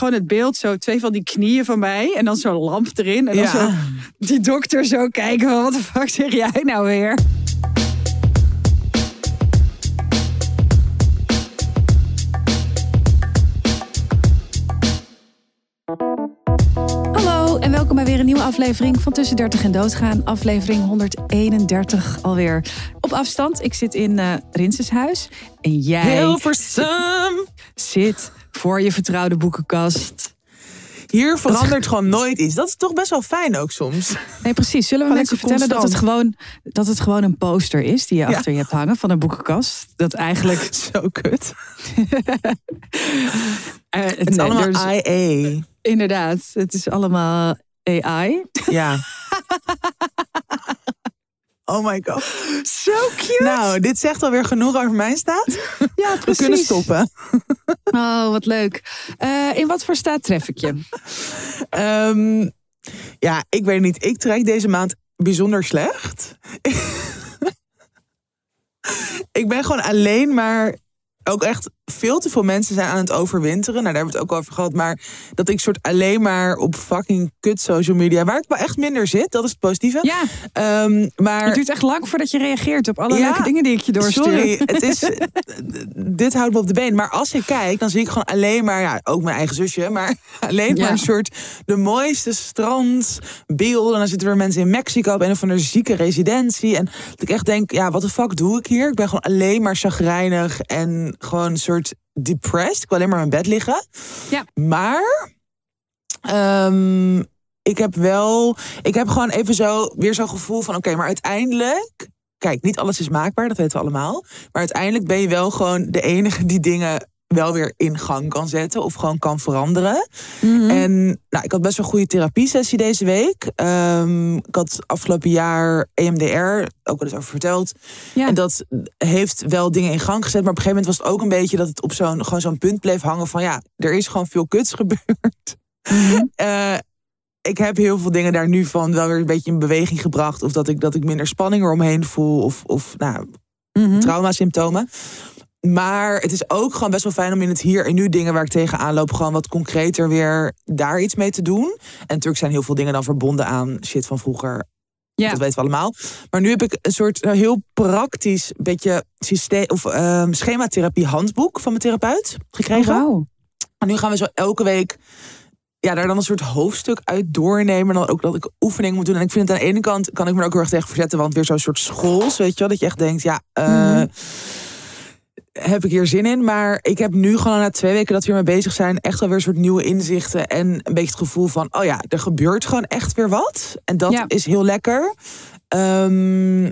gewoon het beeld, zo twee van die knieën van mij. En dan zo'n lamp erin. En dan Ja. zo die dokter zo kijken van, wat de fuck zeg jij nou weer? Hallo en welkom bij weer een nieuwe aflevering van Tussen 30 en Doodgaan. Aflevering 131 alweer. Op afstand, ik zit in eh Rinseshuis. En jij Hilversum. zit voor je vertrouwde boekenkast. Hier verandert gewoon nooit iets. Dat is toch best wel fijn ook soms. Nee, precies. Zullen we mensen vertellen dat het, gewoon, dat het gewoon een poster is die je Ja. achter je hebt hangen van een boekenkast? Dat eigenlijk. Zo kut. eh, Het is nee, allemaal is- IA. Inderdaad, het is allemaal AI. Ja. Oh my god. Zo cute. Nou, dit zegt alweer genoeg over mijn staat. ja, We precies. kunnen stoppen. Oh, wat leuk. Eh, in wat voor staat tref ik je? Ehm, ja, ik weet niet. Ik trek deze maand bijzonder slecht. ik ben gewoon alleen maar ook echt veel te veel mensen zijn aan het overwinteren. Nou, daar hebben we het ook over gehad. Maar dat ik soort alleen maar op fucking kut social media, waar ik wel echt minder zit, dat is het positieve. Ja, Ehm, maar het duurt echt lang voordat je reageert op alle Ja, leuke dingen die ik je doorstuur. Sorry, het is, dit houdt me op de been. Maar als ik kijk, dan zie ik gewoon alleen maar, ja, ook mijn eigen zusje, maar alleen Ja. maar een soort de mooiste strandbeelden. En dan zitten er mensen in Mexico op een of andere zieke residentie. En dat ik echt denk, ja, wat de fuck doe ik hier? Ik ben gewoon alleen maar chagrijnig en gewoon een soort depressed. Ik wil alleen maar in bed liggen. Ja. Maar ehm, ik heb wel, ik heb gewoon even zo weer zo'n gevoel van, oké, maar uiteindelijk kijk, niet alles is maakbaar, dat weten we allemaal. Maar uiteindelijk ben je wel gewoon de enige die dingen wel weer in gang kan zetten of gewoon kan veranderen. Mhm. En nou, ik had best wel een goede therapiesessie deze week. Ehm, ik had afgelopen jaar EMDR ook wel eens over verteld. Ja. En dat heeft wel dingen in gang gezet. Maar op een gegeven moment was het ook een beetje dat het op zo'n gewoon zo'n punt bleef hangen van ja, er is gewoon veel kuts gebeurd. Mhm. Eh, ik heb heel veel dingen daar nu van wel weer een beetje in beweging gebracht. Of dat ik, dat ik minder spanning eromheen voel. Of, of nou, Mhm. traumasymptomen. Maar het is ook gewoon best wel fijn om in het hier en nu dingen waar ik tegenaan loop, gewoon wat concreter weer daar iets mee te doen. En natuurlijk zijn heel veel dingen dan verbonden aan shit van vroeger. Ja. Dat weten we allemaal. Maar nu heb ik een soort eh, heel praktisch beetje systeem of ehm, schematherapie handboek van mijn therapeut Oh, gekregen. wauw. En nu gaan we zo elke week ja, daar dan een soort hoofdstuk uit doornemen. En dan ook dat ik oefening moet doen. En ik vind het aan de ene kant kan ik me er ook heel erg tegen verzetten. Want weer zo'n soort schools, weet je wel. Dat je echt denkt, ja, eh, Mhm. Heb ik hier zin in. Maar ik heb nu gewoon na twee weken dat we hiermee bezig zijn... echt wel weer een soort nieuwe inzichten. En een beetje het gevoel van, oh ja, er gebeurt gewoon echt weer wat. En dat Ja. is heel lekker. Ehm,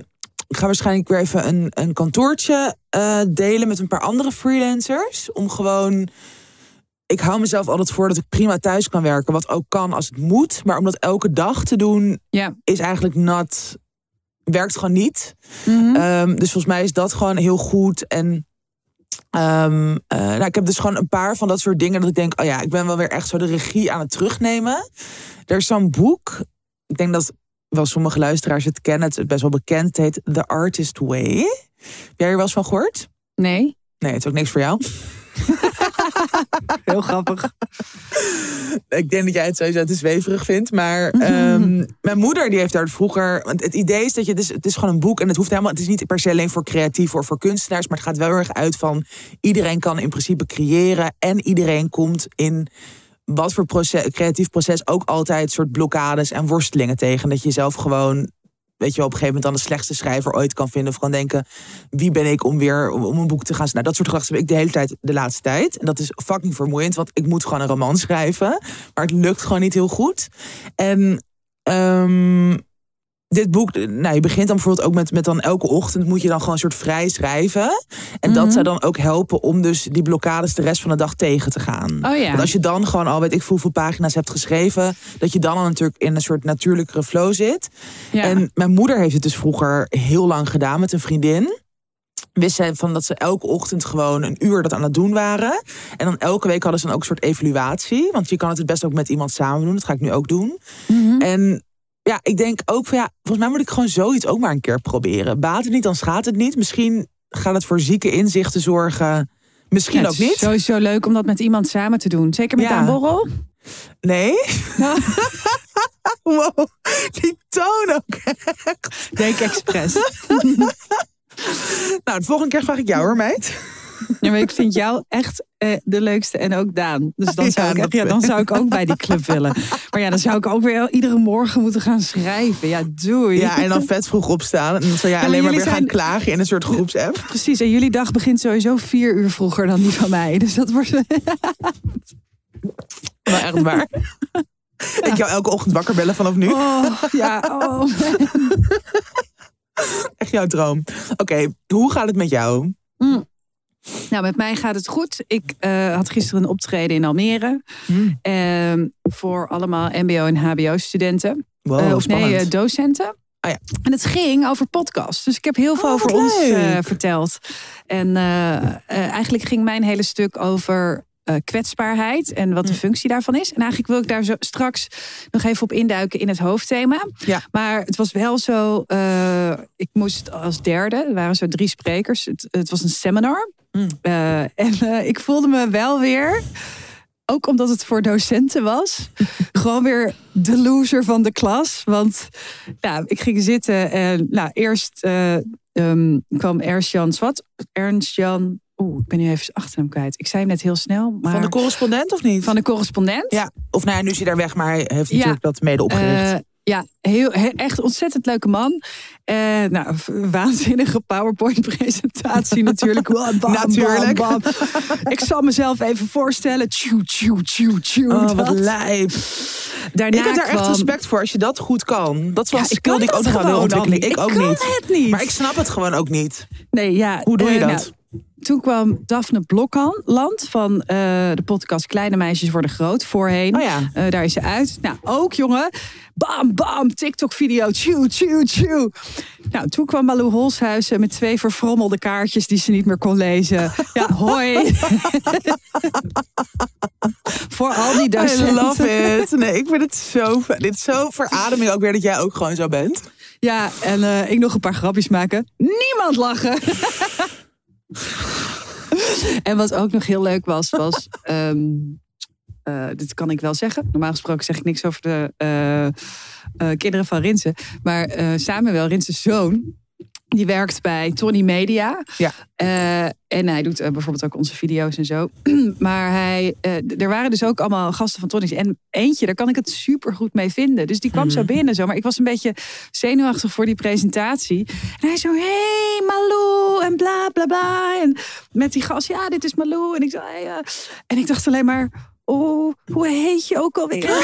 ik ga waarschijnlijk weer even een, een kantoortje eh, delen met een paar andere freelancers. Om gewoon ik hou mezelf altijd voor dat ik prima thuis kan werken. Wat ook kan als het moet. Maar om dat elke dag te doen, Ja. is eigenlijk not. Werkt gewoon niet. Mhm. Ehm, dus volgens mij is dat gewoon heel goed. En eh, nou, ik heb dus gewoon een paar van dat soort dingen. Dat ik denk, oh ja, ik ben wel weer echt zo de regie aan het terugnemen. Er is zo'n boek. Ik denk dat wel sommige luisteraars het kennen. Het is best wel bekend. Het heet The Artist Way. Heb jij er wel eens van gehoord? Nee, Nee, het is ook niks voor jou. heel grappig. Ik denk dat jij het sowieso te zweverig vindt. Maar ehm, mijn moeder die heeft daar vroeger... Want het idee is dat je... Het is, het is gewoon een boek en het hoeft helemaal... Het is niet per se alleen voor creatief of voor kunstenaars. Maar het gaat wel erg uit van... Iedereen kan in principe creëren. En iedereen komt in wat voor proces, creatief proces ook altijd soort blokkades en worstelingen tegen. Dat je zelf gewoon... Weet je, op een gegeven moment dan de slechtste schrijver ooit kan vinden. Of kan denken, wie ben ik om weer om, een boek te gaan Nou, dat soort gedachten heb ik de hele tijd, de laatste tijd. En dat is fucking vermoeiend, want ik moet gewoon een roman schrijven. Maar het lukt gewoon niet heel goed. En ehm, dit boek, nou, je begint dan bijvoorbeeld ook met, met dan elke ochtend moet je dan gewoon een soort vrij schrijven. En dat Mhm. zou dan ook helpen om dus die blokkades de rest van de dag tegen te gaan. Oh ja. Want als je dan gewoon al weet ik veel hoeveel pagina's hebt geschreven, dat je dan al natuurlijk in een soort natuurlijkere flow zit. ja. En mijn moeder heeft het dus vroeger heel lang gedaan met een vriendin. Wist zij van dat ze elke ochtend gewoon een uur dat aan het doen waren. En dan elke week hadden ze dan ook een soort evaluatie. Want je kan het het best ook met iemand samen doen. Dat ga ik nu ook doen. Mhm. En ja, ik denk ook van ja, volgens mij moet ik gewoon zoiets ook maar een keer proberen. Baat het niet, dan schaadt het niet. Misschien gaat het voor zieke inzichten zorgen. Misschien Ja, ook het is niet. Sowieso leuk om dat met iemand samen te doen. Zeker met Ja. een borrel. Nee. wow, die toon ook. Denk expres. Nou, de volgende keer vraag ik jou hoor, meid. Ja, maar ik vind jou echt eh, de leukste en ook Daan. Dus dan Ja, zou, ik, ja, dan zou ik ook bij die club willen. Maar ja, dan zou ik ook weer iedere morgen moeten gaan schrijven. Ja, doei. Ja, en dan vet vroeg opstaan. En dan zou jij maar alleen maar weer gaan klagen in een soort groepsapp. Precies, en jullie dag begint sowieso vier uur vroeger dan die van mij. Dus dat wordt... Maar echt waar. Ik jou elke ochtend wakker bellen vanaf nu. Oh, ja, oh. Echt jouw droom. Oké, hoe gaat het met jou? Nou, met mij gaat het goed. Ik eh, had gisteren een optreden in Almere. Hmm. ehm, voor allemaal mbo- en hbo-studenten. Wow, Eh, of spannend. nee, eh, docenten. Ah ja. En het ging over podcasts. Dus ik heb heel veel Oh, over ons verteld. En eigenlijk ging mijn hele stuk over eh, kwetsbaarheid en wat de Mm. functie daarvan is. En eigenlijk wil ik daar zo straks nog even op induiken in het hoofdthema. Ja. Maar het was wel zo, eh, ik moest als derde, er waren zo drie sprekers. Het, het was een seminar. Mm. Eh, en ik voelde me wel weer, ook omdat het voor docenten was, gewoon weer de loser van de klas. Want ja, ik ging zitten en nou, eerst eh, ehm, kwam Ernst Jan Swat. Oeh, ik ben nu even zijn achternaam kwijt. Ik zei hem net heel snel, maar Van de correspondent of niet? van de correspondent. Ja, of nou ja, nu is hij daar weg, maar hij heeft Ja. natuurlijk dat mede opgericht. Eh, ja, heel, he- echt ontzettend leuke man. Eh, nou, waanzinnige PowerPoint-presentatie natuurlijk. Bam, bam, Natuurlijk. bam. Ik zal mezelf even voorstellen. Tjoe, tjoe, tjoe, tjoe. oh, wat lijp. Daarna Ik heb daar echt respect voor als je dat goed kan. Dat was Ja, skill die ik ook nog aan ontwikkelen. Ik, ook kan niet. het niet. Maar ik snap het gewoon ook niet. Nee, ja, Hoe doe je eh, dat? nou, toen kwam Daphne Blokland van eh, de podcast Kleine Meisjes Worden Groot voorheen. Oh ja. Eh, daar is ze uit. Nou, ook jongen. Bam, bam, TikTok-video. Tjoe, tjoe, tjoe. Nou, toen kwam Malou Holshuizen met twee verfrommelde kaartjes die ze niet meer kon lezen. Ja, hoi. Voor al die I docenten. love it. Nee, ik vind het zo. Dit is zo verademing ook weer dat jij ook gewoon zo bent. Ja, en eh, ik nog een paar grapjes maken. Niemand lachen. en wat ook nog heel leuk was, was... ehm, eh, dit kan ik wel zeggen. Normaal gesproken zeg ik niks over de eh, eh, kinderen van Rinsen. Maar Samuel, Rinsen's zoon, die werkt bij Tony Media. Ja. Eh, en hij doet eh, bijvoorbeeld ook onze video's en zo. maar hij, eh, er waren dus ook allemaal gasten van Tony's. En eentje, daar kan ik het super goed mee vinden. Dus die kwam zo binnen zo. Maar ik was een beetje zenuwachtig voor die presentatie. En hij zo, hey Malou en bla bla bla. En met die gast, ja, dit is Malou. En ik hey, eh. En ik dacht alleen maar... Oh, hoe heet je ook alweer?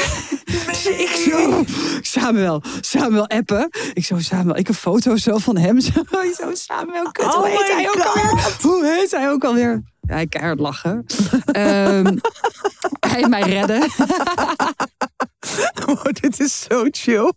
Dus ik zo, Samuel, Samuel appen. Ik zo, Samuel, ik een foto zo van hem. Zo, Samuel, kut, hoe Oh heet my hij ook alweer? Hoe heet hij ook alweer? Ja, hij keihard lachen. Ehm, hij mij redden. Oh, dit is zo chill.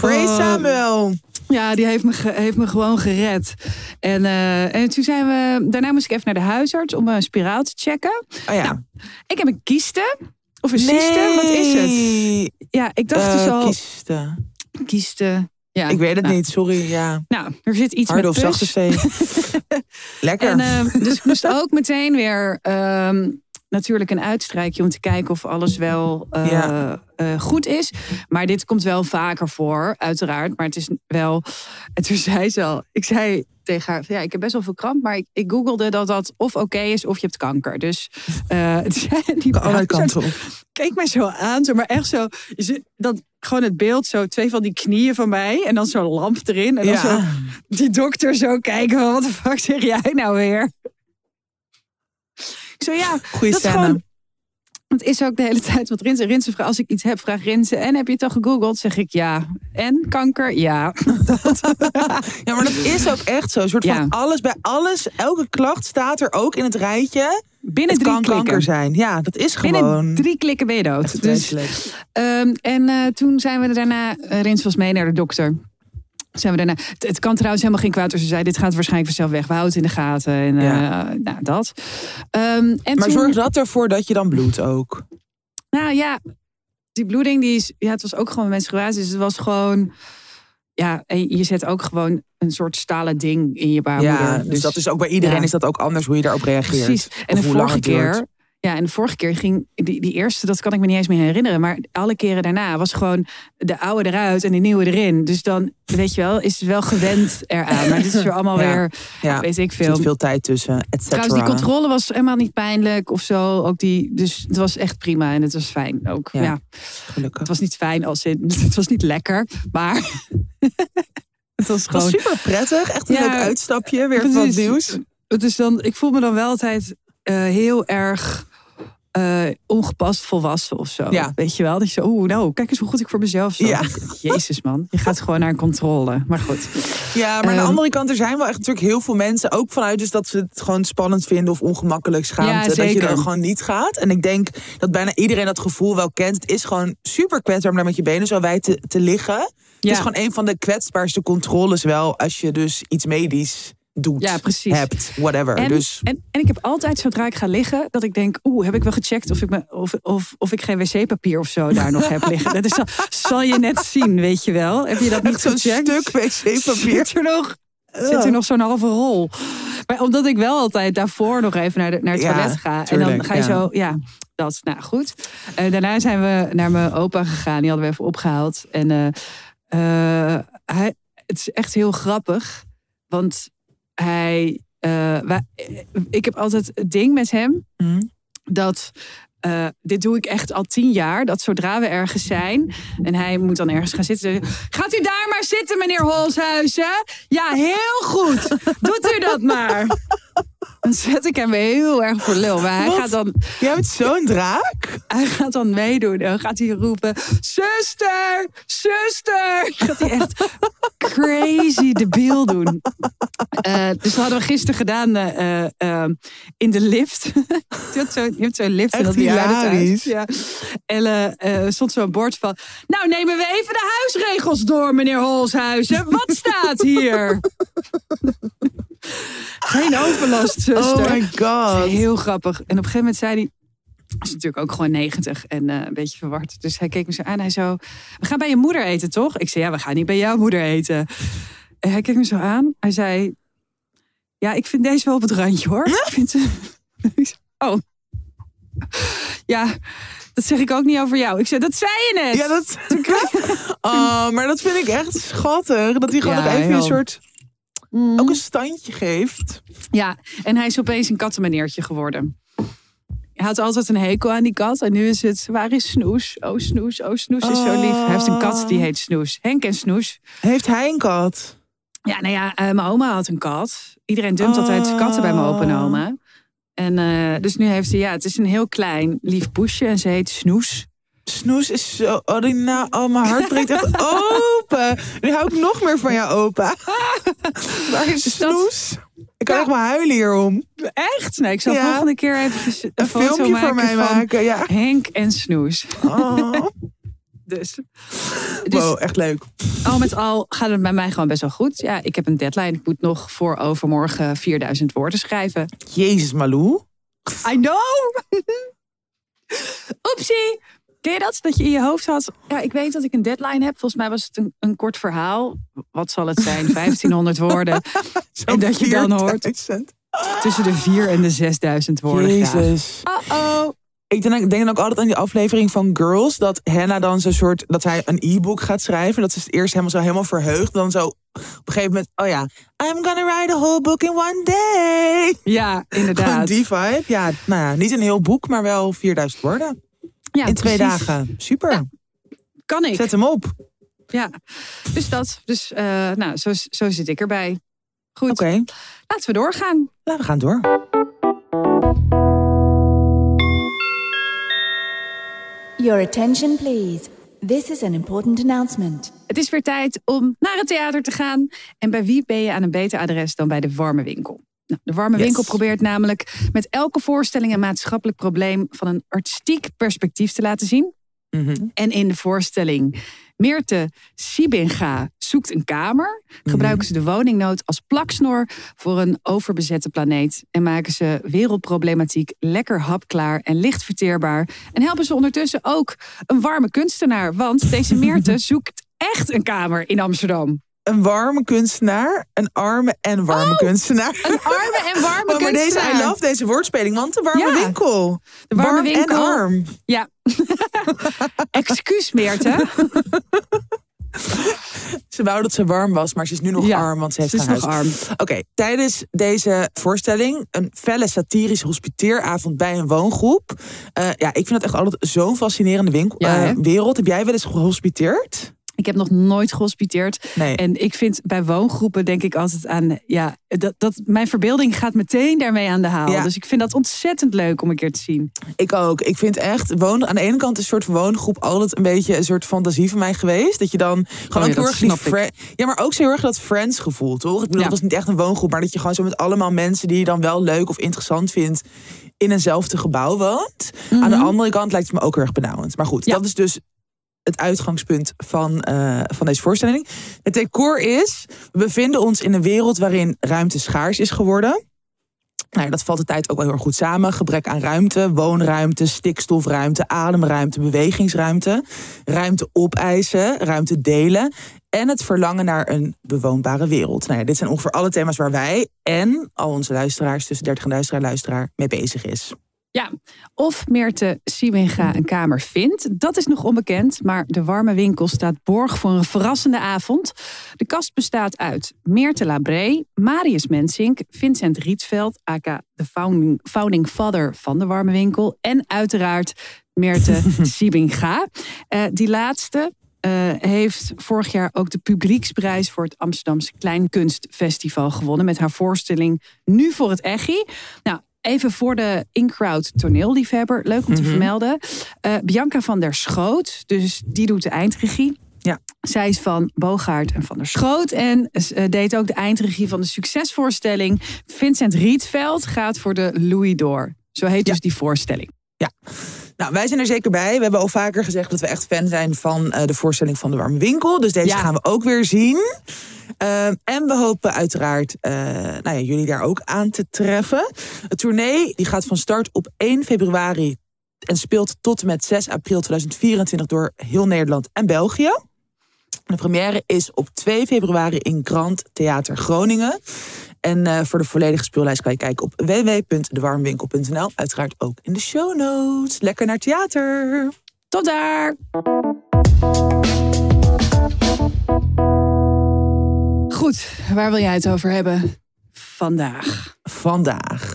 Praise Oh. Samuel. Ja, die heeft me, ge- heeft me gewoon gered. En, eh, en toen zijn we... Daarna moest ik even naar de huisarts om een spiraal te checken. Oh ja. Nou, Ik heb een kieste. Of een cyste, wat is het? Nee. Ja, ik dacht Eh, dus al... kiesten. Kieste. Ja. Ik weet het nou, niet, sorry. Ja. Nou, er zit iets Harde met of pus. zachte C. Lekker. En, ehm, dus ik moest ook meteen weer ehm, natuurlijk een uitstrijkje om te kijken of alles wel eh, Ja. eh, goed is. Maar dit komt wel vaker voor, uiteraard. Maar het is wel. En toen zei ze al, ik zei tegen haar, ja, ik heb best wel veel kramp, maar ik, ik googelde dat dat of oké is of je hebt kanker. Dus zei die Alle huisarts- kanten keek mij zo aan, zo, maar echt zo. Dat gewoon het beeld, zo twee van die knieën van mij en dan zo'n lamp erin en dan zo die dokter zo kijken van wat de fuck zeg jij nou weer? Ik zo ja, Goeie dat is scène. gewoon. Het is ook de hele tijd wat Rinse. Rinse vraagt, als ik iets heb, vraag Rinse. En heb je het al gegoogeld? Zeg ik ja. En kanker? Ja. Ja, maar dat is ook echt zo. Een soort Ja. van alles bij alles. Elke klacht staat er ook in het rijtje. Binnen Het drie kan kanker zijn. Ja, dat is gewoon. Binnen drie klikken ben je dood. Dus, ehm, en eh, toen zijn we daarna, uh, Rins was mee naar de dokter. Zijn we daarna, het, het kan trouwens helemaal geen kwaad. Dus ze zei, dit gaat waarschijnlijk vanzelf weg. We houden het in de gaten. En Ja. eh, nou, dat. Ehm, en maar toen, zorg dat ervoor dat je dan bloedt ook. Nou ja, die bloeding, die is, ja, het was ook gewoon menstruatie. Dus het was gewoon, ja, en je zet ook gewoon een soort stalen ding in je baarmoeder. Ja, dus, dat is ook bij iedereen ja. is dat ook anders hoe je daarop reageert. Precies. En de vorige keer. Ja, en de vorige keer ging die, die eerste, dat kan ik me niet eens meer herinneren. Maar alle keren daarna was gewoon de oude eruit en de nieuwe erin. Dus dan, weet je wel, is het wel gewend eraan. Maar dit is weer allemaal Ja. weer, Ja, weet ik veel. veel tijd tussen, et. Trouwens, die controle was helemaal niet pijnlijk of zo. Ook die, dus het was echt prima en het was fijn ook. Ja. Ja, Gelukkig. het was niet fijn als in, het was niet lekker, maar het was Het was gewoon. super prettig. Echt een leuk uitstapje. Weer wat Precies. nieuws. Het is dan, ik voel me dan wel altijd eh, heel erg eh, ongepast volwassen of zo. Ja. Weet je wel? Dat je zo, oeh, nou, kijk eens hoe goed ik voor mezelf zorg. Ja. Jezus man, je gaat gewoon naar een controle. Maar goed. Ja, maar aan de Ehm, andere kant, er zijn wel echt natuurlijk heel veel mensen, ook vanuit dus dat ze het gewoon spannend vinden of ongemakkelijk schaamte, Ja, dat je dan gewoon niet gaat. En ik denk dat bijna iedereen dat gevoel wel kent. Het is gewoon super kwetsbaar om daar met je benen zo wijd te, te liggen. Het is gewoon een van de kwetsbaarste controles wel als je dus iets medisch doet, Ja, precies. hebt, whatever. En, dus en, en ik heb altijd, zodra ik ga liggen, dat ik denk, oeh, heb ik wel gecheckt of ik, me, of, of, of ik geen wc-papier of zo daar nog heb liggen. Dat is dan, zal je net zien, weet je wel. Heb je dat niet gecheckt? stuk wc-papier. Zit er nog, zit er nog zo'n halve rol. Maar omdat ik wel altijd daarvoor nog even naar, de, naar het Ja, toilet ga. en dan ga je ja. zo, ja, dat, nou goed. Eh, daarna zijn we naar mijn opa gegaan. Die hadden we even opgehaald. En eh, eh, hij, het is echt heel grappig. Want hij, eh, wij- ik heb altijd het ding met hem Hm. dat. eh, dit doe ik echt al tien jaar. Dat zodra we ergens zijn en hij moet dan ergens gaan zitten. Gaat u daar maar zitten, meneer Holshuizen? Ja, heel goed. Doet u dat maar. Dan zet ik hem heel erg voor lul. Maar hij Wat? gaat, dan, Jij bent zo'n draak. hij gaat dan meedoen. En dan gaat hij roepen: Zuster, zuster. Gaat hij echt crazy debiel doen. Eh, dus dat hadden we gisteren gedaan eh, eh, eh, in de lift. je, hebt zo, zo'n lift in Echt dat hilarisch. Ja. En stond zo'n bord van... Nou, nemen we even de huisregels door, meneer Holshuizen. Wat staat hier? Geen overlast, Oh my god. Heel grappig. En op een gegeven moment zei hij... Hij is natuurlijk ook gewoon 90 en eh, een beetje verward. Dus hij keek me zo aan. Hij zo, we gaan bij je moeder eten, toch? Ik zei, ja, we gaan niet bij jouw moeder eten. En hij keek me zo aan. Hij zei, ja, ik vind deze wel op het randje, hoor. Ik vind ze- Ik zei, oh. Ja, dat zeg ik ook niet over jou. Ik zei, dat zei je net. Ja, dat. Oh, maar dat vind ik echt schattig. Dat hij gewoon Ja, nog even heel. een soort. Mm. Ook een standje geeft. Ja, en hij is opeens een kattenmeneertje geworden. Hij had altijd een hekel aan die kat. En nu is het, waar is Snoes? Oh, Snoes, oh, Snoes is zo lief. Hij heeft een kat die heet Snoes. Henk en Snoes. Heeft hij een kat? Ja, nou ja, eh, mijn oma had een kat. Iedereen dumpt altijd katten bij mijn opa en oma. En eh, dus nu heeft hij, ja, het is een heel klein lief poesje. En ze heet Snoes. Snoes is zo. Oh, die na, oh mijn hart breekt echt open. Nu hou ik nog meer van jou, opa. Waar is Dus Snoes? Ik kan Ja. echt maar huilen hierom. Echt? Nee, ik zal Ja. volgende keer even een, filmpje voor mij maken. Ja. Henk en Snoes. Oh. Dus, dus Wow, echt leuk. al met al gaat het bij mij gewoon best wel goed. Ja, ik heb een deadline. Ik moet nog voor overmorgen 4000 woorden schrijven. Jezus, Malou. I know! Oepsie! Ken je dat? Dat je in je hoofd had. Ja, ik weet dat ik een deadline heb. Volgens mij was het een, een kort verhaal. Wat zal het zijn? 1500 woorden. En dat je dan hoort 4000. tussen de 4 en de 6000 woorden. Jezus. Uh-oh. Ik denk, denk dan ook altijd aan die aflevering van Girls. Dat Hannah dan zo'n soort. Dat hij een e-book gaat schrijven. Dat ze het eerst helemaal zo helemaal verheugd. Dan zo op een gegeven moment. Oh ja. I'm gonna write a whole book in one day. Ja, Gewoon inderdaad. die vibe. Ja, nou ja, niet een heel boek, maar wel 4000 woorden. Ja, in twee precies. dagen. Super. Kan ik. Zet hem op. Ja. Dus dat. Dus eh, nou, zo, zo zit ik erbij. Goed. Oké, Laten we doorgaan. nou, we gaan door. Your attention, please. This is an important announcement. Het is weer tijd om naar het theater te gaan. En bij wie ben je aan een beter adres dan bij de Warme Winkel? Nou, de Warme Yes. Winkel probeert namelijk met elke voorstelling een maatschappelijk probleem van een artistiek perspectief te laten zien. Mhm. En in de voorstelling Meerte Sibinga zoekt een kamer, gebruiken ze de woningnood als plaksnor voor een overbezette planeet en maken ze wereldproblematiek lekker hapklaar en licht verteerbaar. En helpen ze ondertussen ook een warme kunstenaar, want deze Meerte zoekt echt een kamer in Amsterdam. Een warme kunstenaar, een arme en warme kunstenaar. Een arme en warme Oh, maar deze, kunstenaar. I love deze woordspeling, want de warme Ja. winkel. De warme Warm winkel. en arm. Ja. Excuus, Meerte. Ze wou dat ze warm was, maar ze is nu nog Ja, arm, want ze heeft Ze is nog huis. arm. Oké, tijdens deze voorstelling, een felle satirische hospiteeravond bij een woongroep. Eh, ja, ik vind dat echt altijd zo'n fascinerende winkel, Ja, eh, wereld. Heb jij wel eens gehospiteerd? Ik heb nog nooit gehospiteerd. Nee. En ik vind bij woongroepen denk ik altijd aan... Ja, dat, dat, mijn verbeelding gaat meteen daarmee aan de haal. Ja. Dus ik vind dat ontzettend leuk om een keer te zien. Ik ook. Ik vind echt, wonen, aan de ene kant is een soort woongroep altijd een beetje een soort fantasie van mij geweest. Dat je dan gewoon ja, ook heel dat erg die Ja, maar ook zo heel erg dat Friends gevoel, toch? Ik bedoel, Ja. het was niet echt een woongroep, maar dat je gewoon zo met allemaal mensen die je dan wel leuk of interessant vindt in eenzelfde gebouw woont. Aan de andere kant lijkt het me ook heel erg benauwend. Maar goed, Ja. dat is dus het uitgangspunt van, eh, van deze voorstelling. Het decor is, we bevinden ons in een wereld waarin ruimte schaars is geworden. Nou, dat valt de tijd ook wel heel erg goed samen. Gebrek aan ruimte, woonruimte, stikstofruimte, ademruimte, bewegingsruimte. Ruimte opeisen, ruimte delen. En het verlangen naar een bewoonbare wereld. Nou dit zijn ongeveer alle thema's waar wij en al onze luisteraars, tussen 30 en luisteraar, luisteraar, mee bezig is. Ja, of Meerte Siewinga een kamer vindt, dat is nog onbekend. Maar de warme winkel staat borg voor een verrassende avond. De kast bestaat uit Meerte Labré, Marius Mensink, Vincent Rietveld, aka de founding, founding father van de warme winkel. En uiteraard Meerte Siewinga. Eh, die laatste eh, heeft vorig jaar ook de publieksprijs voor het Amsterdamse Kleinkunstfestival gewonnen. Met haar voorstelling Nu voor het Echi. Nou, even voor de in-crowd toneelliefhebber. Leuk om te Mhm. vermelden. Eh, Bianca van der Schoot, dus die doet de eindregie. Ja. Zij is van Bogaert en van der Schoot. En eh, deed ook de eindregie van de succesvoorstelling. Vincent Rietveld gaat voor de Louis d'Or. Zo heet Ja. dus die voorstelling. Nou, wij zijn er zeker bij. We hebben al vaker gezegd dat we echt fan zijn van eh, de voorstelling van de Warme Winkel. Dus deze Ja. gaan we ook weer zien. Ehm, en we hopen uiteraard eh, nou ja, jullie daar ook aan te treffen. Het tournee die gaat van start op 1 februari en speelt tot en met 6 april 2024 door heel Nederland en België. De première is op 2 februari in Grand Theater Groningen. En eh, voor de volledige speellijst kan je kijken op www.dewarmwinkel.nl. Uiteraard ook in de show notes. Lekker naar theater. Tot daar! Goed, waar wil jij het over hebben vandaag? Vandaag.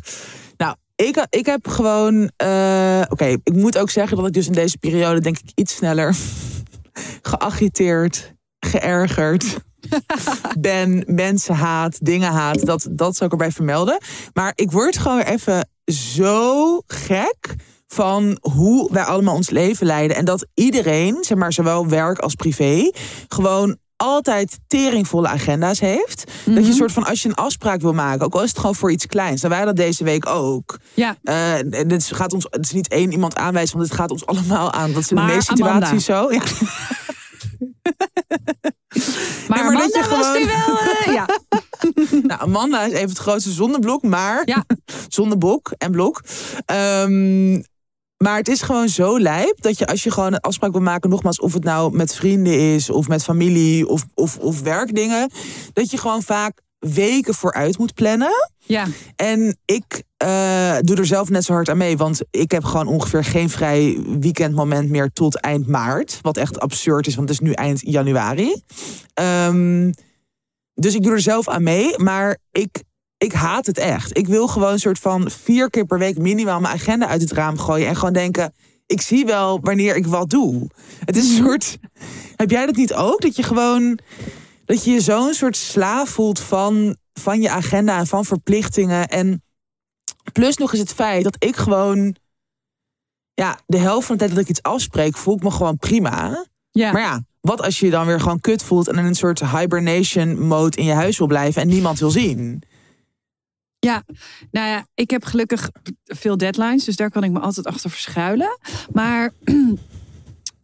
Nou, ik, ik heb gewoon. eh, Oké, ik moet ook zeggen dat ik dus in deze periode, denk ik, iets sneller geagiteerd, geërgerd ben. Mensen haat, dingen haat. Dat, dat zou ik erbij vermelden. Maar ik word gewoon even zo gek van hoe wij allemaal ons leven leiden. En dat iedereen, zeg maar, zowel werk als privé, gewoon altijd teringvolle agenda's heeft. Dat je een soort van, als je een afspraak wil maken, ook al is het gewoon voor iets kleins. Dan wij dat deze week ook. Ja, en dit gaat ons, het is niet één iemand aanwijzen, want het gaat ons allemaal aan. Dat is in de meeste Amanda. situaties zo. Ja. was gewoon- nu wel... eh, ja. Nou, Amanda is even het grootste zonneblok, maar Ja. zonnebok en blok. Ehm, maar het is gewoon zo lijp dat je als je gewoon een afspraak wil maken, nogmaals, of het nou met vrienden is of met familie of, of, of werkdingen, dat je gewoon vaak weken vooruit moet plannen. ja, En ik eh, doe er zelf net zo hard aan mee. Want ik heb gewoon ongeveer geen vrij weekendmoment meer tot eind maart. Wat echt absurd is, want het is nu eind januari. Ehm, dus ik doe er zelf aan mee. Maar ik, ik haat het echt. Ik wil gewoon een soort van vier keer per week minimaal mijn agenda uit het raam gooien. En gewoon denken, ik zie wel wanneer ik wat doe. Het is een soort... Heb jij dat niet ook? Dat je gewoon... Dat je je zo'n soort slaaf voelt van, van je agenda en van verplichtingen. En plus nog eens het feit dat ik gewoon... Ja, de helft van de tijd dat ik iets afspreek, voel ik me gewoon prima. ja. Maar ja, wat als je je dan weer gewoon kut voelt... en in een soort hibernation mode in je huis wil blijven... en niemand wil zien? Ja, nou ja, ik heb gelukkig veel deadlines, dus daar kan ik me altijd achter verschuilen. Maar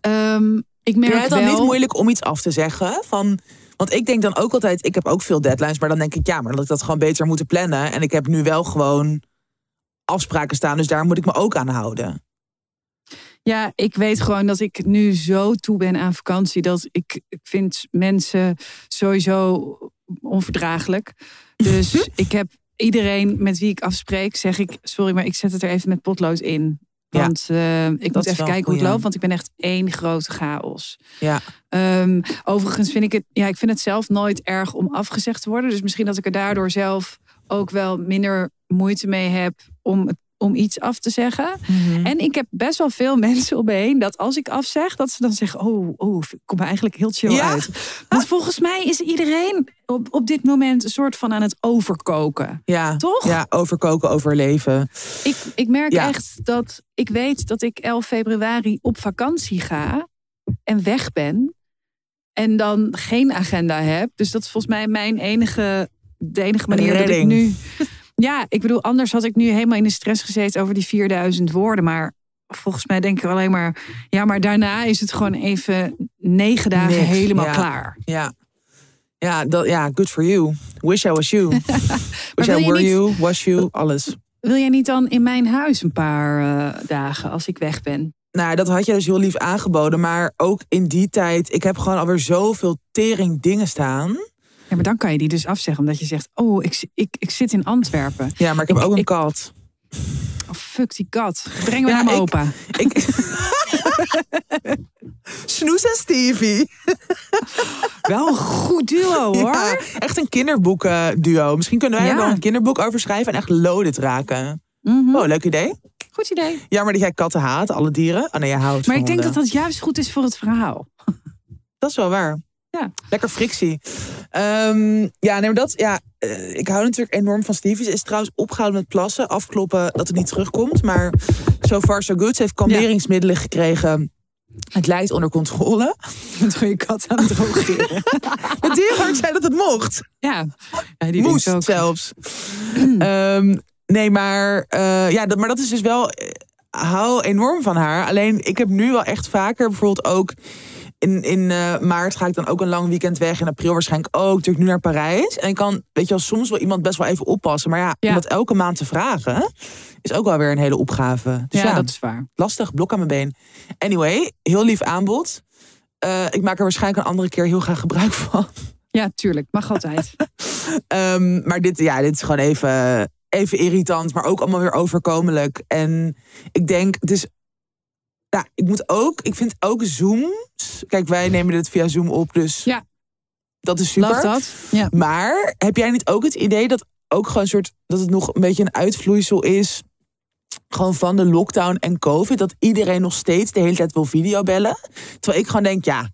ehm, ik merk Vind jij het dan wel... niet moeilijk om iets af te zeggen? Van, want ik denk dan ook altijd, ik heb ook veel deadlines... maar dan denk ik, ja, maar dat ik dat gewoon beter moeten plannen. En ik heb nu wel gewoon afspraken staan... dus daar moet ik me ook aan houden. Ja, ik weet gewoon dat ik nu zo toe ben aan vakantie. Dat ik, ik vind mensen sowieso onverdraaglijk. Dus ik heb iedereen met wie ik afspreek, zeg ik... sorry, maar ik zet het er even met potlood in. Ja, Want eh, ik moet even kijken hoe het loopt. Want ik ben echt één grote chaos. Ja, Ehm, overigens vind ik het, ja, ik vind het zelf nooit erg om afgezegd te worden. Dus misschien dat ik er daardoor zelf ook wel minder moeite mee heb om, het- om iets af te zeggen. Mhm. En ik heb best wel veel mensen om me heen dat als ik afzeg, dat ze dan zeggen: Oh, oh ik kom er eigenlijk heel chill Ja. uit. Want volgens mij is iedereen op, op dit moment een soort van aan het overkoken. ja. Toch? Ja, overkoken, overleven. Ik, ik merk Ja. echt dat ik weet dat ik 11 februari op vakantie ga en weg ben. En dan geen agenda heb. Dus dat is volgens mij mijn enige, de enige manier dat ik nu. Ja, ik bedoel, anders had ik nu helemaal in de stress gezeten over die 4000 woorden. Maar volgens mij denk ik alleen maar. Ja, maar daarna is het gewoon even negen dagen Niks, helemaal ja. klaar. Ja. Ja, dat, ja, good for you. Wish I was you. Wish I were niet- you, was you, alles. Wil jij niet dan in mijn huis een paar eh, dagen als ik weg ben? Nou, dat had je dus heel lief aangeboden. Maar ook in die tijd, ik heb gewoon alweer zoveel tering dingen staan. Ja, maar dan kan je die dus afzeggen. Omdat je zegt, oh, ik, ik, ik zit in Antwerpen. Ja, maar ik heb Ik- ook een kat. Oh, fuck die kat. Breng me Ja, naar opa. Ik... Snoes en Stevie. Wel een goed duo, hoor. Ja, echt een kinderboeken-duo. Misschien kunnen wij er Ja. wel een kinderboek over schrijven en echt loaded raken. Mhm. Oh, leuk idee. Goed idee. Jammer dat jij katten haat, alle dieren. Oh nee, je houdt Maar ik denk dat dat juist goed is voor het verhaal. Dat is wel waar. Ja. Lekker frictie. Ehm, ja, nee, maar dat, ja, eh, ik hou natuurlijk enorm van Stevie. Ze is trouwens opgehouden met plassen. Afkloppen dat het niet terugkomt. Maar so far so good. Ze heeft kalmeringsmiddelen gekregen. Het lijkt onder controle. Met gewoon je kat aan het drogeren. Het dierenarts zei dat het mocht. ja. ja, die Moest ook. zelfs. Ehm, nee, maar, eh, ja, dat, maar dat is dus wel... eh, hou enorm van haar. Alleen, ik heb nu wel echt vaker bijvoorbeeld ook... In, in eh, maart ga ik dan ook een lang weekend weg. In april waarschijnlijk ook. Natuurlijk nu naar Parijs. En ik kan, weet je wel, soms wel iemand best wel even oppassen. Maar ja, Ja. om dat elke maand te vragen... is ook wel weer een hele opgave. Dus Ja, ja, dat is waar. lastig. Blok aan mijn been. Anyway, heel lief aanbod. Eh, ik maak er waarschijnlijk een andere keer heel graag gebruik van. Ja, tuurlijk. Mag altijd. Ehm, maar dit, ja, dit is gewoon even, even irritant, maar ook allemaal weer overkomelijk. En ik denk, het is. Ja, ik moet ook, ik vind ook Zooms. Kijk, wij nemen dit via Zoom op, dus Ja. dat is super. Dat. Ja. Maar heb jij niet ook het idee dat ook gewoon een soort dat het nog een beetje een uitvloeisel is? Gewoon van de lockdown en COVID. Dat iedereen nog steeds de hele tijd wil videobellen. Terwijl ik gewoon denk, ja,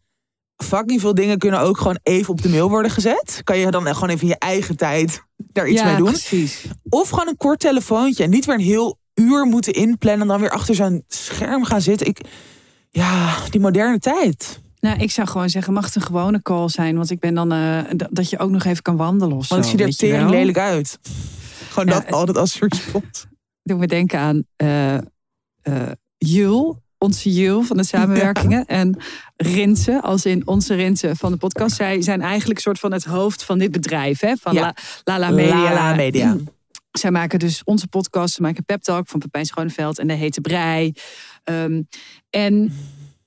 fucking veel dingen kunnen ook gewoon even op de mail worden gezet. Kan je dan gewoon even in je eigen tijd daar iets ja, mee doen? precies. Of gewoon een kort telefoontje. En niet weer een heel uur moeten inplannen. En dan weer achter zo'n scherm gaan zitten. Ik, ja, die moderne tijd. Nou, ik zou gewoon zeggen, mag het een gewone call zijn? Want ik ben dan eh, dat je ook nog even kan wandelen of zo. Want ik zie er je tering lelijk uit. Gewoon Ja, dat altijd als respons. doet me denken aan eh eh, Jul, onze Jul van de samenwerkingen. En Rinse, als in onze Rinse van de podcast. Zij zijn eigenlijk een soort van het hoofd van dit bedrijf, hè? Van Ja. La, Lala Media. Lala Media. Zij maken dus onze podcast. Ze maken Pep Talk van Pepijn Schoneveld en de Hete Brei. Ehm, en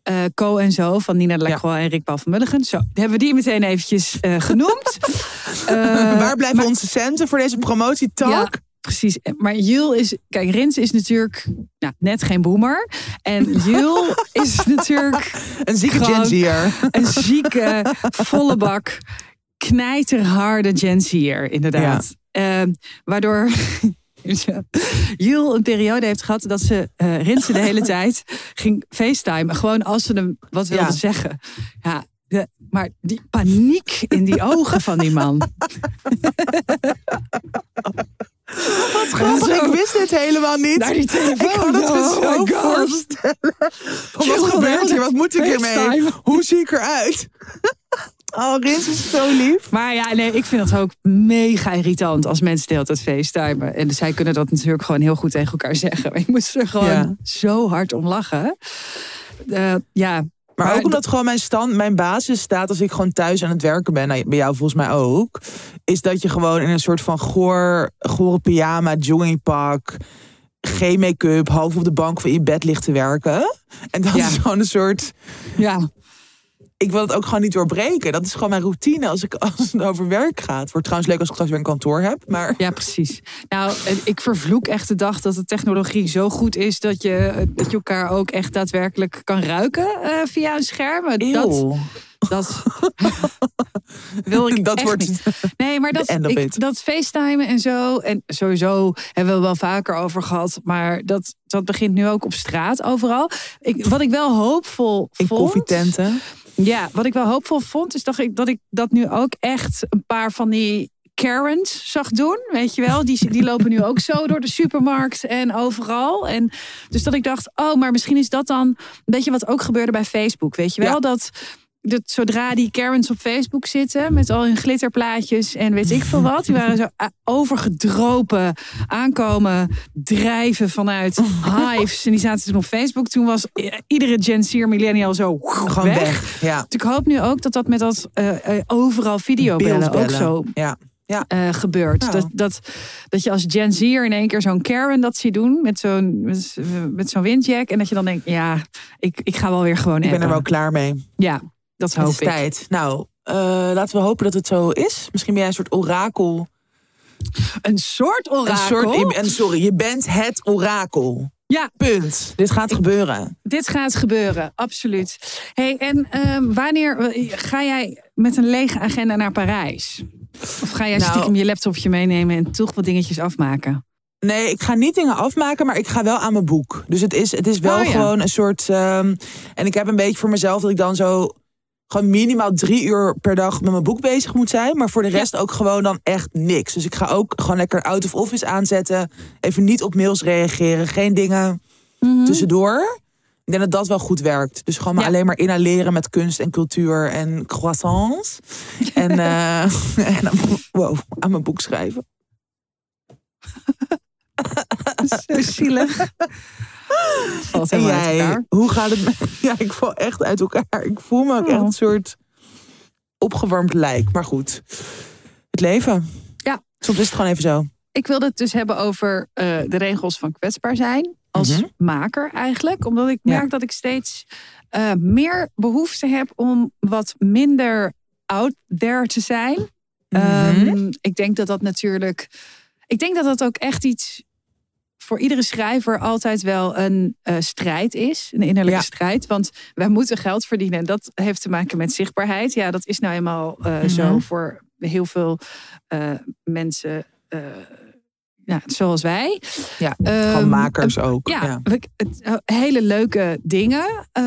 eh Co en Zo van Nina de Lacroix en Rick Paul van Mulligen. Zo, hebben we die meteen eventjes eh, genoemd. Eh, Waar blijven maar- onze centen voor deze promotietalk? Ja, precies. Maar Jul is... Kijk, Rins is natuurlijk nou, net geen boomer. En Jul is natuurlijk Een zieke Gen Z'er. een zieke, volle bak, knijterharde Gen Z'er, inderdaad. Ehm, waardoor Jul een periode heeft gehad dat ze eh Rinsen de hele tijd ging facetimen. Gewoon als ze hem wat wilde Ja. zeggen. Ja, de, maar die paniek in die ogen van die man. Wat grappig, ik wist dit helemaal niet. Naar die telefoon. Ik kan het me Oh zo voorstellen. Wat gebeurt hier? Wat moet ik hiermee? Hoe zie ik eruit? Oh, Rins is zo lief. Maar ja, nee, ik vind het ook mega irritant als mensen de hele tijd facetimen. En zij kunnen dat natuurlijk gewoon heel goed tegen elkaar zeggen. Maar ik moest er gewoon Ja. zo hard om lachen. Eh, ja, Maar, Maar ook omdat gewoon mijn, stand, mijn basis staat als ik gewoon thuis aan het werken ben. Nou, bij jou volgens mij ook. Is dat je gewoon in een soort van goor, gore pyjama, joggingpak. geen make-up, half op de bank van je bed ligt te werken. En dat Ja. is gewoon een soort. Ja, Ik wil het ook gewoon niet doorbreken. Dat is gewoon mijn routine als, ik, als het over werk gaat. Het wordt trouwens leuk als ik straks weer een kantoor heb. Maar ja, precies. Nou, eh, ik vervloek echt de dag dat de technologie zo goed is dat je, eh, dat je elkaar ook echt daadwerkelijk kan ruiken eh, via een scherm. Dat, Eeuw. dat wil ik dat echt wordt niet. Nee, maar dat, ik, dat FaceTime en zo. En sowieso hebben we wel vaker over gehad. Maar dat, dat begint nu ook op straat overal. Ik, wat ik wel hoopvol in koffietenten. Ja, wat ik wel hoopvol vond, is dat ik, dat ik dat nu ook echt een paar van die Karens zag doen. Weet je wel, die, die lopen nu ook zo door de supermarkt en overal. En dus dat ik dacht, oh, maar misschien is dat dan een beetje wat ook gebeurde bij Facebook. Weet je wel, Ja. dat, dat zodra die Karens op Facebook zitten met al hun glitterplaatjes en weet ik veel wat, die waren zo a- overgedropen aankomen drijven vanuit hives. En die zaten toen op Facebook. Toen was i- iedere Gen Z millennial zo Gewoon weg. Ja. dus ik hoop nu ook dat dat met dat eh, eh, overal videobellen ook zo Ja. eh, gebeurt. Ja. Dat, dat, dat je als Gen Z'er in één keer zo'n Karen dat ziet doen met zo'n met, met zo'n windjack. En dat je dan denkt, ja, ik, ik ga wel weer gewoon Ik ben er wel klaar mee. Ja, dat hoop is ik. tijd. Nou, eh, laten we hopen dat het zo is. Misschien ben jij een soort orakel. Een soort orakel. Een soort, en sorry, je bent het orakel. Ja, Punt. Dit gaat gebeuren. dit gaat gebeuren, absoluut. Hey, en ehm, wanneer eh, ga jij met een lege agenda naar Parijs? Of ga jij Nou- stiekem je laptopje meenemen en toch wat dingetjes afmaken? Nee, ik ga niet dingen afmaken, maar ik ga wel aan mijn boek. Dus het is, het is wel Oh, ja. gewoon een soort. ehm, en ik heb een beetje voor mezelf dat ik dan zo. Gewoon minimaal drie uur per dag met mijn boek bezig moet zijn. Maar voor de rest ook gewoon dan echt niks. Dus ik ga ook gewoon lekker out of office aanzetten. Even niet op mails reageren. Geen dingen tussendoor. Ik denk dat dat wel goed werkt. Dus gewoon maar Ja. alleen maar inhaleren met kunst en cultuur en croissants. en en aan- wow, aan mijn boek schrijven. Zo zielig. Valt uit jij, elkaar. hoe gaat het? Ja, ik val echt uit elkaar. Ik voel me ook echt Oh. een soort opgewarmd lijk. Maar goed, het leven. Ja. Soms is het gewoon even zo. Ik wilde het dus hebben over eh, de regels van kwetsbaar zijn. Als Mhm. maker eigenlijk. Omdat ik merk Ja. dat ik steeds eh, meer behoefte heb om wat minder out there te zijn. Mhm. Ehm, ik denk dat dat natuurlijk. Ik denk dat dat ook echt iets voor iedere schrijver altijd wel een eh, strijd is. Een innerlijke Ja. strijd. Want wij moeten geld verdienen. En dat heeft te maken met zichtbaarheid. Ja, dat is nou eenmaal eh, zo Mhm. voor heel veel eh, mensen. Ja, zoals wij. Ja, gewoon makers ook. Ja, Ja. we- het, eh, hele leuke dingen eh,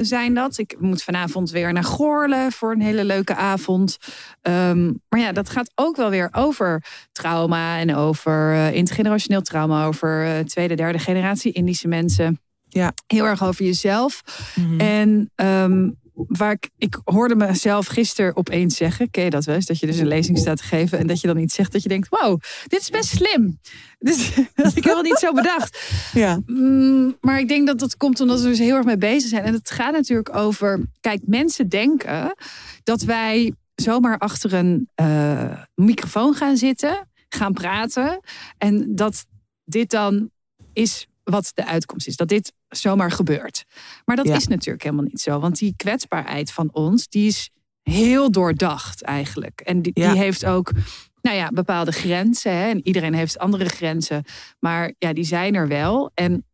zijn dat. Ik moet vanavond weer naar Goorlen voor een hele leuke avond. Ehm, maar ja, dat gaat ook wel weer over trauma en over eh, intergenerationeel trauma, over tweede, derde generatie Indische mensen. Ja. Heel erg over jezelf. Mhm. En ehm, waar ik, ik hoorde mezelf gisteren opeens zeggen, ken je dat wel eens? Dat je dus een lezing staat te geven en dat je dan iets zegt dat je denkt, wow, dit is best slim. Dus dat had ik helemaal niet zo bedacht. ja. Mm, maar ik denk dat dat komt omdat we er dus heel erg mee bezig zijn. En het gaat natuurlijk over. Kijk, mensen denken dat wij zomaar achter een eh, microfoon gaan zitten, gaan praten. En dat dit dan is wat de uitkomst is. Dat dit zomaar gebeurt. Maar dat Ja. is natuurlijk helemaal niet zo. Want die kwetsbaarheid van ons, die is heel doordacht eigenlijk. En die, Ja. die heeft ook nou ja, bepaalde grenzen. Hè? En iedereen heeft andere grenzen. Maar ja, die zijn er wel. En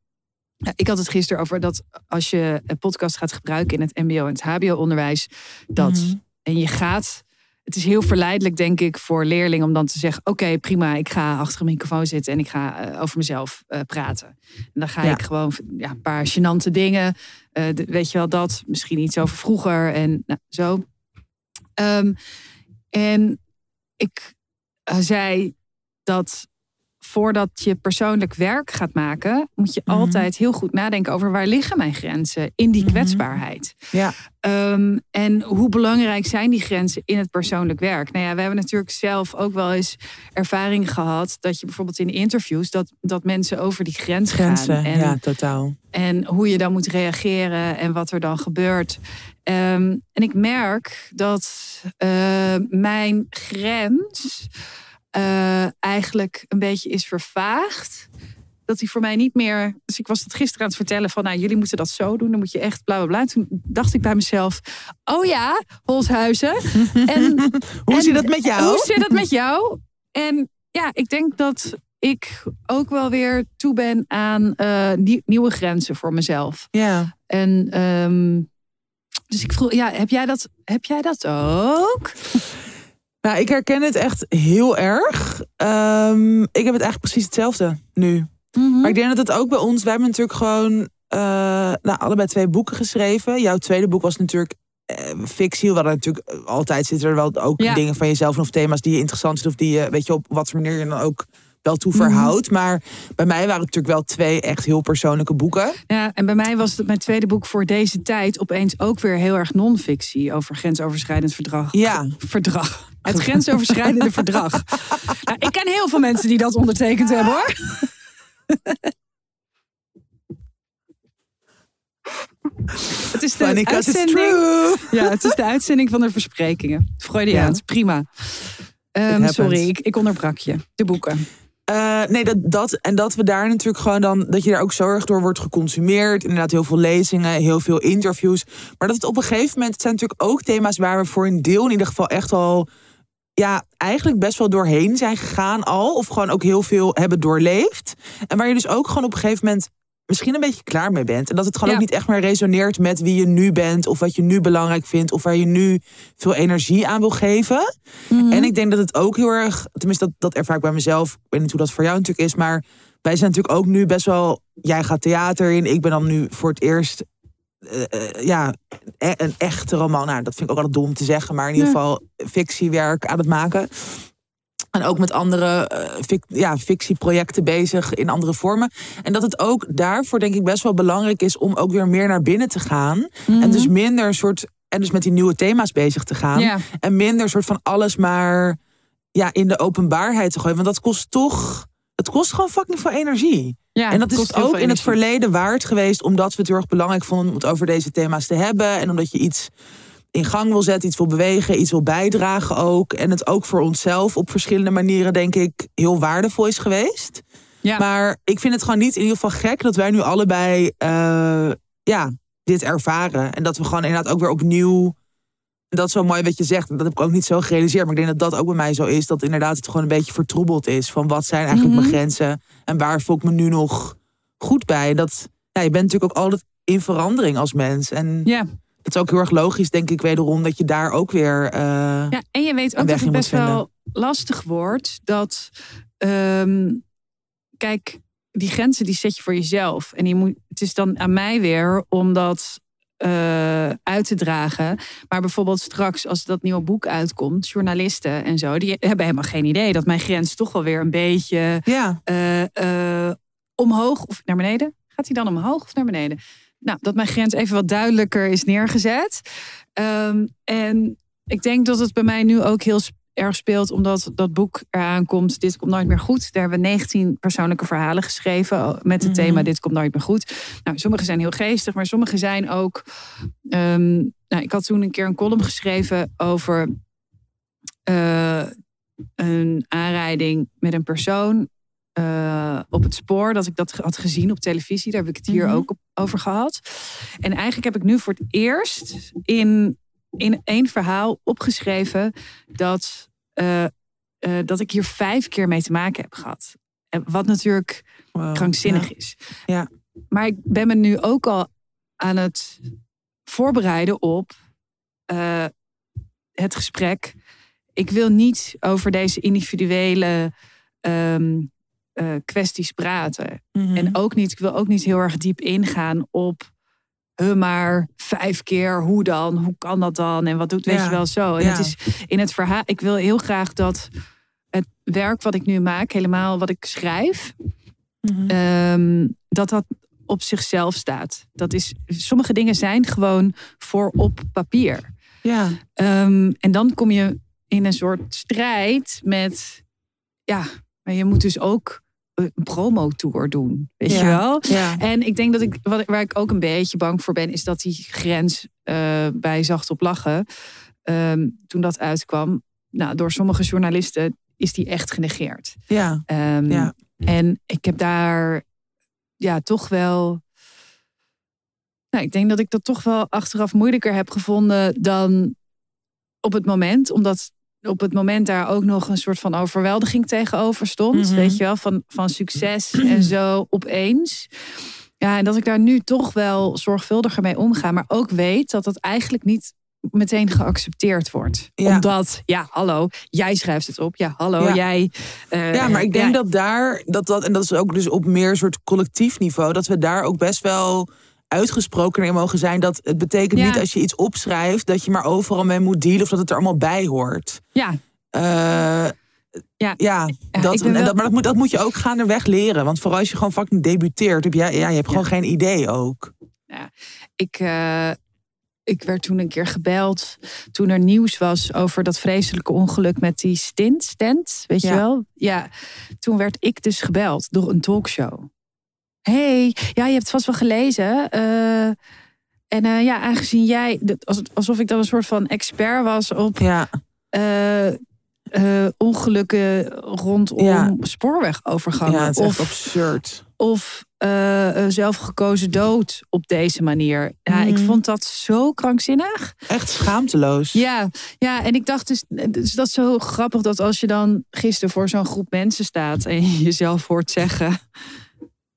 ja, ik had het gisteren over dat als je een podcast gaat gebruiken in het MBO en het HBO-onderwijs, dat Mhm. en je gaat. Het is heel verleidelijk, denk ik, voor leerlingen om dan te zeggen: Oké, prima, ik ga achter een microfoon zitten en ik ga eh, over mezelf eh, praten. En dan ga Ja. ik gewoon ja, een paar gênante dingen. eh, de- weet je wel dat? Misschien iets over vroeger en nou, zo. Ehm, en ik zei dat voordat je persoonlijk werk gaat maken, moet je Mhm. altijd heel goed nadenken over waar liggen mijn grenzen in die Mhm. kwetsbaarheid. Ja. Ehm, en hoe belangrijk zijn die grenzen in het persoonlijk werk? Nou ja, we hebben natuurlijk zelf ook wel eens ervaring gehad dat je bijvoorbeeld in interviews dat, dat mensen over die grens Grenzen. gaan. En, Ja, totaal. en hoe je dan moet reageren en wat er dan gebeurt. Ehm, en ik merk dat eh, mijn grens eh, eigenlijk een beetje is vervaagd. dat hij voor mij niet meer. Dus ik was dat gisteren aan het vertellen van, nou, jullie moeten dat zo doen. Dan moet je echt bla bla bla. Toen dacht ik bij mezelf, oh ja, Holshuizen. En, hoe en, zit dat met jou? Hoe zit dat met jou? En ja, ik denk dat ik ook wel weer toe ben aan uh, nieuwe grenzen voor mezelf. Ja. En um, dus ik vroeg, ja, heb jij dat, heb jij dat ook? Nou, ik herken het echt heel erg. Um, ik heb het eigenlijk precies hetzelfde nu. Mm -hmm. Maar ik denk dat het ook bij ons, wij hebben natuurlijk gewoon uh, nou, allebei twee boeken geschreven. Jouw tweede boek was natuurlijk uh, fictie. Hadden natuurlijk altijd zitten er wel ook ja. dingen van jezelf of thema's die je interessant vindt of die je, weet je, op wat voor manier je dan ook wel toe verhoudt. Mm -hmm. Maar bij mij waren het natuurlijk wel twee echt heel persoonlijke boeken. Ja, en bij mij was het mijn tweede boek voor deze tijd opeens ook weer heel erg non-fictie over grensoverschrijdend verdrag. Ja. Verdrag. Het grensoverschrijdende verdrag. Nou, ik ken heel veel mensen die dat ondertekend hebben hoor. Het is de uitzending. Ja, het is de uitzending van de versprekingen. Freudiaans, ja. prima. Um, sorry, ik, ik onderbrak je. De boeken. Uh, nee, dat, dat, en dat we daar natuurlijk gewoon dan, dat je daar ook zo erg door wordt geconsumeerd. Inderdaad, heel veel lezingen, heel veel interviews. Maar dat het op een gegeven moment, het zijn natuurlijk ook thema's waar we voor een deel in ieder geval echt al, ja, eigenlijk best wel doorheen zijn gegaan al. Of gewoon ook heel veel hebben doorleefd. En waar je dus ook gewoon op een gegeven moment misschien een beetje klaar mee bent. En dat het gewoon Ja. ook niet echt meer resoneert met wie je nu bent. Of wat je nu belangrijk vindt. Of waar je nu veel energie aan wil geven. Mhm. En ik denk dat het ook heel erg, tenminste dat, dat ervaar ik bij mezelf. Ik weet niet hoe dat voor jou natuurlijk is, maar wij zijn natuurlijk ook nu best wel. Jij gaat theater in, ik ben dan nu voor het eerst. eh, eh, ja, e- een echte roman. Nou, dat vind ik ook altijd dom om te zeggen, maar in ieder geval fictiewerk aan het maken. En ook met andere fic- ja, fictieprojecten bezig in andere vormen. En dat het ook daarvoor denk ik best wel belangrijk is om ook weer meer naar binnen te gaan. En dus minder een soort. En dus met die nieuwe thema's bezig te gaan. En minder soort van alles maar ja, in de openbaarheid te gooien. Want dat kost toch. Het kost gewoon fucking veel energie. Ja, en dat is ook in het verleden waard geweest. Omdat we het heel erg belangrijk vonden om het over deze thema's te hebben. En omdat je iets in gang wil zetten, iets wil bewegen, iets wil bijdragen ook. En het ook voor onszelf op verschillende manieren, denk ik, heel waardevol is geweest. Ja. Maar ik vind het gewoon niet in ieder geval gek dat wij nu allebei eh, ja, dit ervaren. En dat we gewoon inderdaad ook weer opnieuw. Dat is zo mooi wat je zegt. En dat heb ik ook niet zo gerealiseerd. Maar ik denk dat dat ook bij mij zo is. Dat inderdaad het gewoon een beetje vertroebeld is. Van wat zijn eigenlijk Mhm. mijn grenzen? En waar voel ik me nu nog goed bij? Dat, ja, je bent natuurlijk ook altijd in verandering als mens. En Ja. Het is ook heel erg logisch, denk ik, wederom, dat je daar ook weer. eh, Ja, en je weet ook dat het best wel lastig wordt. Dat, ehm, kijk, die grenzen die zet je voor jezelf. En die moet, het is dan aan mij weer om dat eh, uit te dragen. Maar bijvoorbeeld straks als dat nieuwe boek uitkomt, journalisten en zo, die hebben helemaal geen idee dat mijn grens toch wel weer een beetje ja, eh, omhoog of naar beneden. Gaat hij dan omhoog of naar beneden? Nou, dat mijn grens even wat duidelijker is neergezet. Ehm, en ik denk dat het bij mij nu ook heel erg speelt, omdat dat boek eraan komt. Dit komt nooit meer goed. Daar hebben we 19 persoonlijke verhalen geschreven met het Mhm. thema Dit komt nooit meer goed. Nou, sommige zijn heel geestig, maar sommige zijn ook. ehm, nou, ik had toen een keer een column geschreven over eh, een aanrijding met een persoon eh, op het spoor. Dat ik dat had gezien op televisie. Daar heb ik het hier Mhm. ook op, over gehad. En eigenlijk heb ik nu voor het eerst in, in één verhaal opgeschreven dat, eh, eh, dat ik hier vijf keer mee te maken heb gehad. En Wat natuurlijk wow, krankzinnig ja. is. Ja. Maar ik ben me nu ook al aan het voorbereiden op het gesprek. Ik wil niet over deze individuele ehm, eh, kwesties praten. Mhm. En ook niet, ik wil ook niet heel erg diep ingaan op. Maar vijf keer, hoe dan? Hoe kan dat dan? En wat doet, weet Ja. je wel zo? En Ja. het is in het verhaal. Ik wil heel graag dat het werk wat ik nu maak, helemaal wat ik schrijf, Mhm. ehm, dat dat op zichzelf staat. Dat is, sommige dingen zijn gewoon voor op papier. ja, Ehm, en dan kom je in een soort strijd met, ja, maar je moet dus ook een promo-tour doen, weet Ja. je wel? ja. En ik denk dat ik, wat, waar ik ook een beetje bang voor ben, is dat die grens eh, bij Zacht op Lachen, ehm, toen dat uitkwam, nou, door sommige journalisten is die echt genegeerd. ja. Ehm, Ja. En ik heb daar ja, toch wel. Nou, ik denk dat ik dat toch wel achteraf moeilijker heb gevonden dan op het moment. Omdat op het moment daar ook nog een soort van overweldiging tegenover stond. Mhm. Weet je wel, van, van succes en zo opeens. Ja, en dat ik daar nu toch wel zorgvuldiger mee omga. Maar ook weet dat dat eigenlijk niet meteen geaccepteerd wordt. Ja. Omdat, ja, hallo, jij schrijft het op. Ja, hallo, Ja. jij. eh, Ja, maar ik denk dat daar, dat dat, en dat is ook dus op meer soort collectief niveau, dat we daar ook best wel uitgesproken in mogen zijn. Dat het betekent Ja. niet als je iets opschrijft, dat je maar overal mee moet dealen of dat het er allemaal bij hoort. Ja, Eh, Ja. ja, dat, wel- dat, maar dat moet, dat moet je ook gaandeweg leren. Want vooral als je gewoon fucking debuteert, heb je, ja, je hebt gewoon geen idee ook. ik, eh, ik werd toen een keer gebeld toen er nieuws was over dat vreselijke ongeluk met die stint, stent, weet je Ja. wel? Ja, toen werd ik dus gebeld door een talkshow. Hey, ja, je hebt het vast wel gelezen. eh, en eh, ja, aangezien jij, alsof ik dan een soort van expert was op Ja, eh, ongelukken rondom Ja. spoorwegovergangen. ja of absurd. of zelfgekozen dood op deze manier. Ja, ik Mhm. vond dat zo krankzinnig. Echt schaamteloos. Ja, ja, en ik dacht dus, dus dat is zo grappig dat als je dan gisteren voor zo'n groep mensen staat en je jezelf hoort zeggen.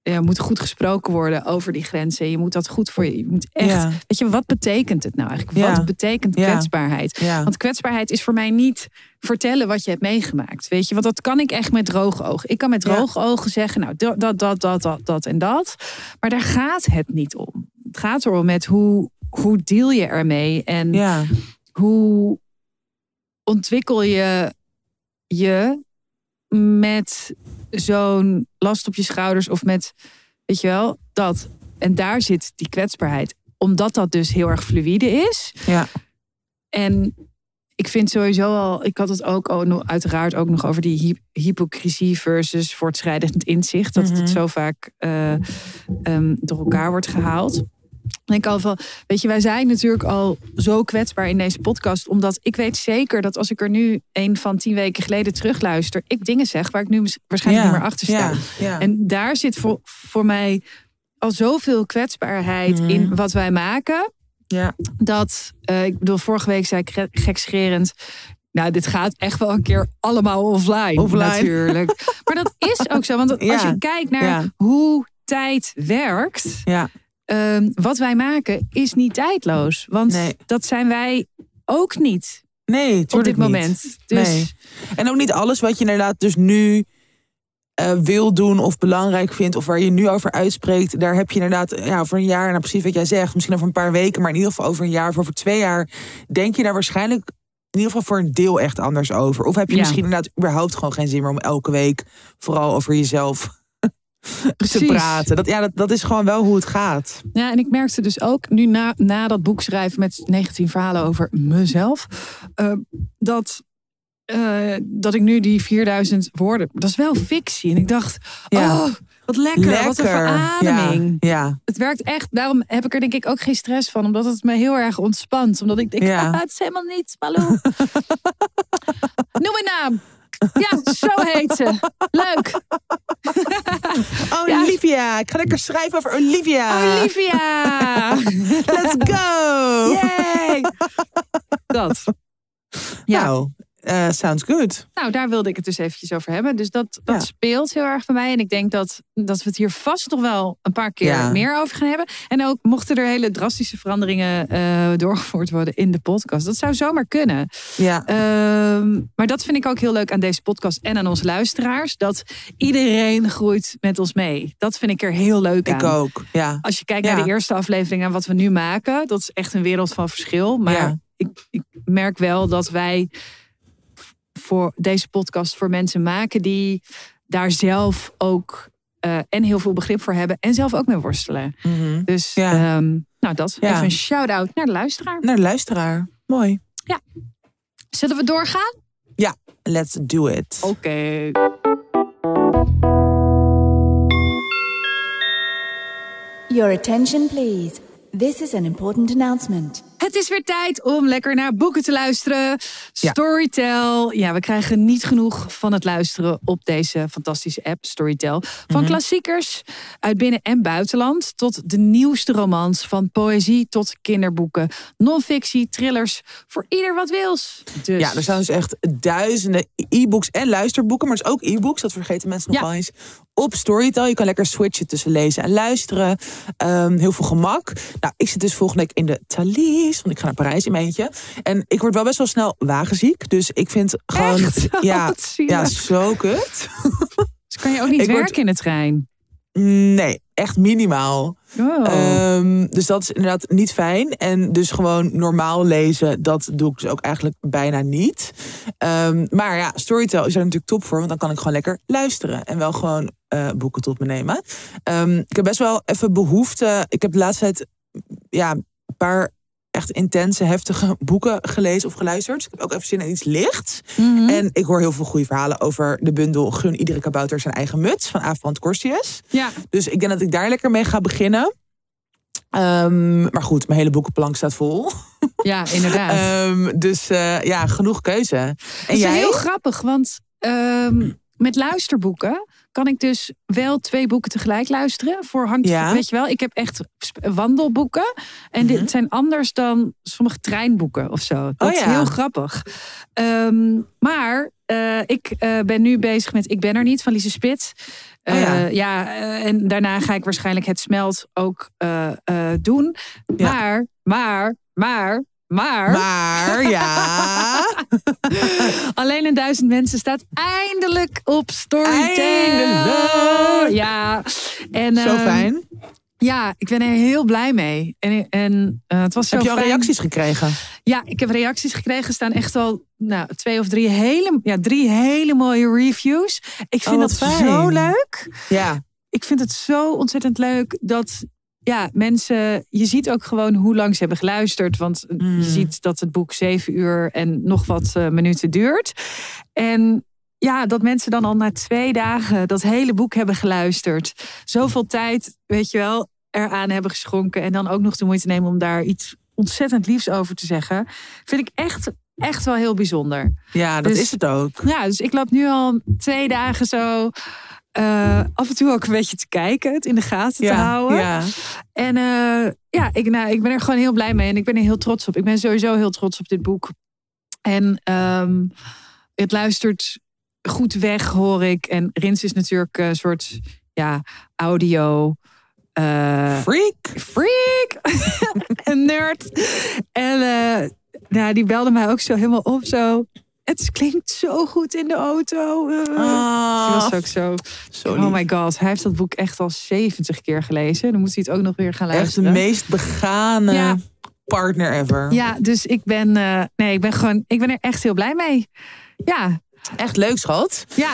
Er moet goed gesproken worden over die grenzen. Je moet dat goed voor je. Je moet echt. Ja. Weet je, wat betekent het nou eigenlijk? Ja. Wat betekent kwetsbaarheid? Want kwetsbaarheid is voor mij niet vertellen wat je hebt meegemaakt. Weet je, want dat kan ik echt met droge ogen. Ik kan met droge ogen zeggen, nou, dat, dat, dat, dat, dat, dat en dat. Maar daar gaat het niet om. Het gaat erom met hoe, hoe deal je ermee en hoe ontwikkel je je met zo'n last op je schouders of met, weet je wel, dat. En daar zit die kwetsbaarheid. Omdat dat dus heel erg fluïde is. Ja. En ik vind sowieso al, ik had het ook al nog, uiteraard ook nog over die hy- hypocrisie versus voortschrijdend inzicht. Dat Mhm. het zo vaak eh, ehm, door elkaar wordt gehaald. En ik al van, weet je, wij zijn natuurlijk al zo kwetsbaar in deze podcast, omdat ik weet zeker dat als ik er nu een van tien weken geleden terugluister, ik dingen zeg waar ik nu waarschijnlijk ja. niet meer achter sta. Ja. Ja. En daar zit voor, voor mij al zoveel kwetsbaarheid Mhm. in wat wij maken ja. dat, eh, ik bedoel, vorige week zei ik gek- gekscherend. Nou, dit gaat echt wel een keer allemaal offline. Offline. Natuurlijk. Maar dat is ook zo. Want als je kijkt naar hoe tijd werkt. ja. Ehm, wat wij maken is niet tijdloos. Want Nee. dat zijn wij ook niet Nee, op dit niet. moment. Dus Nee. En ook niet alles wat je inderdaad dus nu eh, wil doen of belangrijk vindt of waar je nu over uitspreekt, daar heb je inderdaad ja, over een jaar, nou precies wat jij zegt, misschien over een paar weken, maar in ieder geval over een jaar of over twee jaar, denk je daar waarschijnlijk in ieder geval voor een deel echt anders over. Of heb je Ja. misschien inderdaad überhaupt gewoon geen zin meer om elke week vooral over jezelf te Precies. praten. Dat, ja, dat, dat is gewoon wel hoe het gaat. Ja, en ik merkte dus ook nu na, na dat boek schrijven met 19 verhalen over mezelf, eh, dat, eh, dat ik nu die 4000 woorden, dat is wel fictie. En ik dacht, Ja. oh, wat lekker, wat een verademing. Ja, ja. Het werkt echt, daarom heb ik er denk ik ook geen stress van, omdat het me heel erg ontspant. Omdat ik denk, Ja. ah, het is helemaal niet, Malou. Noem een naam. Ja, zo heet ze. Leuk. Olivia, ik ga lekker schrijven over Olivia. Olivia. Let's go. Yay. Dat. Ja. Nou, eh, sounds good. Nou, daar wilde ik het dus eventjes over hebben. Dus dat, dat Ja. speelt heel erg bij mij. En ik denk dat, dat we het hier vast nog wel een paar keer Ja. meer over gaan hebben. En ook mochten er hele drastische veranderingen eh, doorgevoerd worden in de podcast. Dat zou zomaar kunnen. Ja, Ehm, maar dat vind ik ook heel leuk aan deze podcast en aan onze luisteraars. Dat iedereen groeit met ons mee. Dat vind ik er heel leuk aan. ik ook. Ja. Als je kijkt Ja. naar de eerste aflevering en wat we nu maken, dat is echt een wereld van verschil. Maar ik, ik merk wel dat wij voor deze podcast voor mensen maken die daar zelf ook eh, en heel veel begrip voor hebben en zelf ook mee worstelen. Mhm. Dus Ja. ehm, nou dat. Ja. Even een shout-out naar de luisteraar. Naar de luisteraar. Mooi. Zullen we doorgaan? Let's do it. Oké. Your attention, please. This is an important announcement. Het is weer tijd om lekker naar boeken te luisteren. Storytel. Ja, we krijgen niet genoeg van het luisteren op deze fantastische app Storytel. Van Mhm. klassiekers uit binnen- en buitenland tot de nieuwste romans. Van poëzie tot kinderboeken. Non-fictie, thrillers. Voor ieder wat wils. Dus Ja, er zijn dus echt duizenden e-books en luisterboeken, maar dus ook e-books, dat vergeten mensen nog Ja. wel eens. Op Storytel, je kan lekker switchen tussen lezen en luisteren. Ehm, heel veel gemak. Nou, ik zit dus volgende week in de Thalys, want ik ga naar Parijs in mijn eentje. En ik word wel best wel snel wagenziek, dus ik vind gewoon... Echt? Ja, ja, zo kut. Dus kan je ook niet Ik word- werken in de trein. Nee, echt minimaal. Oh. Ehm, dus dat is inderdaad niet fijn. En dus gewoon normaal lezen, dat doe ik dus ook eigenlijk bijna niet. Ehm, maar ja, Storytel is er natuurlijk top voor, want dan kan ik gewoon lekker luisteren en wel gewoon eh, boeken tot me nemen. Ehm, ik heb best wel even behoefte. Ik heb de laatste tijd ja, een paar echt intense, heftige boeken gelezen of geluisterd. Ik heb ook even zin in iets lichts. Mhm. En ik hoor heel veel goede verhalen over de bundel Gun iedere kabouter zijn eigen muts van Aafbrand Korstius. ja. Dus ik denk dat ik daar lekker mee ga beginnen. Ehm, maar goed, mijn hele boekenplank staat vol. ja, inderdaad. Ehm, dus eh, ja, genoeg keuze. En is jij? heel grappig, want met luisterboeken kan ik dus wel twee boeken tegelijk luisteren. Voor hangt, Ja. weet je wel, ik heb echt wandelboeken. En Mhm. dit zijn anders dan sommige treinboeken of zo. Dat Oh is ja. heel grappig. Ehm, maar eh, ik eh, ben nu bezig met Ik ben er niet van Lise Spits. Oh ja. Eh, ja, en daarna ga ik waarschijnlijk het smelt ook doen. Ja. Maar, maar, maar, maar. Maar ja. Alleen een duizend mensen staat eindelijk op Storytel. Eindelijk. Ja. En, Zo ehm, fijn. Ja, ik ben er heel blij mee. En, en eh, het was zo Heb je al fijn. reacties gekregen? Ja, ik heb reacties gekregen. Er staan echt al nou, twee of drie hele, ja, drie hele mooie reviews. Ik vind Oh, dat fijn. zo leuk. Ja. Ik vind het zo ontzettend leuk dat ja, mensen. Je ziet ook gewoon hoe lang ze hebben geluisterd. Want Mm. je ziet dat het boek zeven uur en nog wat eh, minuten duurt. En ja, dat mensen dan al na twee dagen dat hele boek hebben geluisterd. Zoveel tijd, weet je wel, eraan hebben geschonken. En dan ook nog de moeite nemen om daar iets ontzettend liefs over te zeggen. Vind ik echt, echt wel heel bijzonder. Ja, dat Dus- is het ook. Ja, dus ik loop nu al twee dagen zo. Eh, af en toe ook een beetje te kijken, het in de gaten te houden. ja. En eh, ja, ik, nou, ik ben er gewoon heel blij mee en ik ben er heel trots op. Ik ben sowieso heel trots op dit boek. En ehm, het luistert goed weg, hoor ik. En Rins is natuurlijk een soort ja, audio. eh, Freak. freak, een nerd. En nou, die belde mij ook zo helemaal op. Zo. Het klinkt zo goed in de auto. eh. Ah, was ook zo. Oh my god, hij heeft dat boek echt al 70 keer gelezen. Dan moet hij het ook nog weer gaan Echt de luisteren. meest begane Ja. partner ever. Ja, dus ik ben, eh, nee, ik ben gewoon, ik ben er echt heel blij mee. Ja, Echt leuk, schat. ja,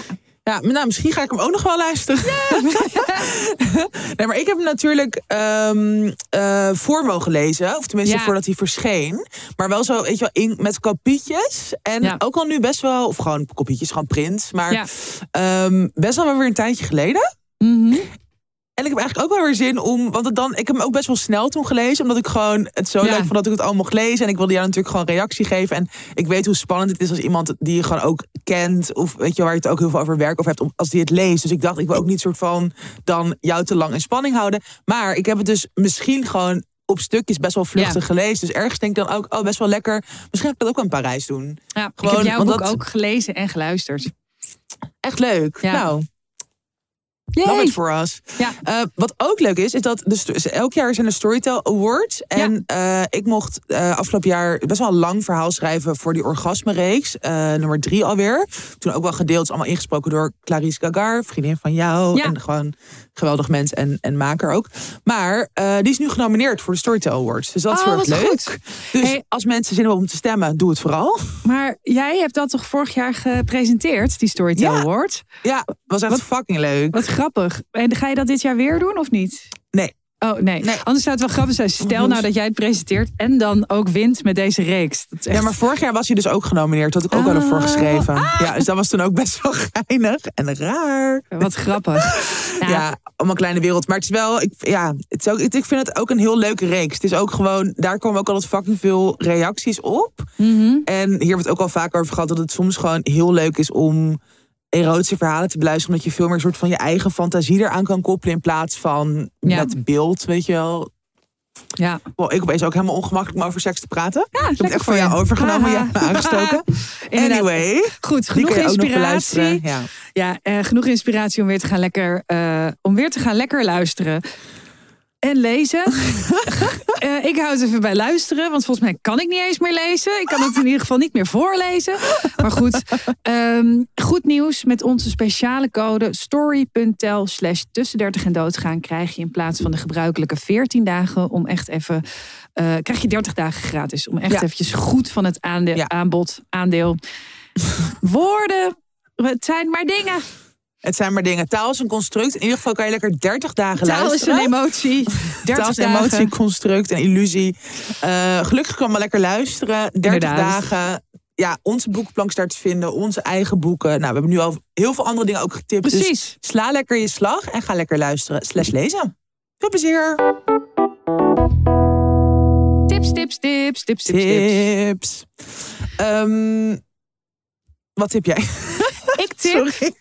Ja, nou, misschien ga ik hem ook nog wel luisteren. nee, maar ik heb hem natuurlijk ehm, eh, voor mogen lezen. Of tenminste, Ja. voordat hij verscheen. Maar wel zo, weet je wel, in, met kopietjes. En Ja. ook al nu best wel, of gewoon kopietjes, gewoon print. Maar Ja. ehm, best wel weer een tijdje geleden. Mhm. En ik heb eigenlijk ook wel weer zin om. Want het dan, ik heb hem ook best wel snel toen gelezen. Omdat ik gewoon het zo Ja. leuk vond dat ik het allemaal mocht lezen. En ik wilde jou natuurlijk gewoon reactie geven. En ik weet hoe spannend het is als iemand die je gewoon ook kent. Of weet je waar je het ook heel veel over werk of hebt. Als die het leest. Dus ik dacht, ik wil ook niet soort van dan jou te lang in spanning houden. Maar ik heb het dus misschien gewoon op stukjes best wel vluchtig gelezen. Dus ergens denk ik dan ook, oh best wel lekker. Misschien ga ik dat ook in Parijs doen. ja ik Gewoon, heb jouw boek dat- ook gelezen en geluisterd. Echt leuk. Ja. Nou, Yay. Love it for us. Ja. Eh, wat ook leuk is, is dat de, elk jaar zijn er Storytel Awards. En eh, ik mocht eh, afgelopen jaar best wel een lang verhaal schrijven voor die orgasme-reeks. nummer drie alweer. Toen ook wel gedeeld, allemaal ingesproken door Clarice Gagar, vriendin van jou. Ja. En gewoon geweldig mens en, en maker ook. Maar eh, die is nu genomineerd voor de Storytel Awards. Dus dat is Oh, heel erg leuk. goed. Dus Hey. als mensen zin hebben om te stemmen, doe het vooral. Maar jij hebt dat toch vorig jaar gepresenteerd, die Storytel Ja. Award? Ja, was echt fucking leuk. Wat grappig. En ga je dat dit jaar weer doen of niet? Nee. Oh nee. Nee. anders zou het wel grappig zijn. Stel nou dat jij het presenteert en dan ook wint met deze reeks. Dat is echt... Ja, maar vorig jaar was hij dus ook genomineerd. Dat had ik ook al Ah. ervoor geschreven. Ja, dus dat was toen ook best wel geinig en raar. Wat grappig. Ja, allemaal kleine wereld. Maar het is wel, ik, ja, het is ook, ik vind het ook een heel leuke reeks. Het is ook gewoon, daar komen ook altijd fucking veel reacties op. Mhm. En hier wordt ook al vaker over gehad dat het soms gewoon heel leuk is om erotische verhalen te beluisteren. Omdat je veel meer een soort van je eigen fantasie eraan kan koppelen. In plaats van Ja. met beeld, weet je wel. Ja. Wow, ik opeens ook helemaal ongemakkelijk om over seks te praten. Ja, ik heb het echt van jou overgenomen. Je hebt me aangestoken. Anyway, Goed, genoeg inspiratie. Ja. Ja, eh, genoeg inspiratie om weer te gaan lekker, eh, om weer te gaan lekker luisteren. En lezen. Eh, ik hou het even bij luisteren, want volgens mij kan ik niet eens meer lezen. Ik kan het in ieder geval niet meer voorlezen. Maar goed, ehm, goed nieuws. Met onze speciale code story.tel slash tussen 30 en doodgaan... krijg je in plaats van de gebruikelijke 14 dagen... om echt even, eh, krijg je 30 dagen gratis. Om echt Ja. eventjes goed van het aande- Ja. aanbod, aandeel... Woorden, het zijn maar dingen. Het zijn maar dingen. Taal is een construct. In ieder geval kan je lekker 30 dagen Taal is luisteren. een emotie. 30 Taal is een emotie, construct, een illusie. Eh, gelukkig kan maar lekker luisteren. 30 Inderdaad. dagen. Ja, onze boekenplank is daar te vinden. Onze eigen boeken. Nou, we hebben nu al heel veel andere dingen ook getipt. Dus Precies. sla lekker je slag en ga lekker luisteren. Slash lezen. Veel plezier. Tips, tips, tips, tips, tips, tips. Tips. Ehm, wat tip jij? Ik tip, Sorry.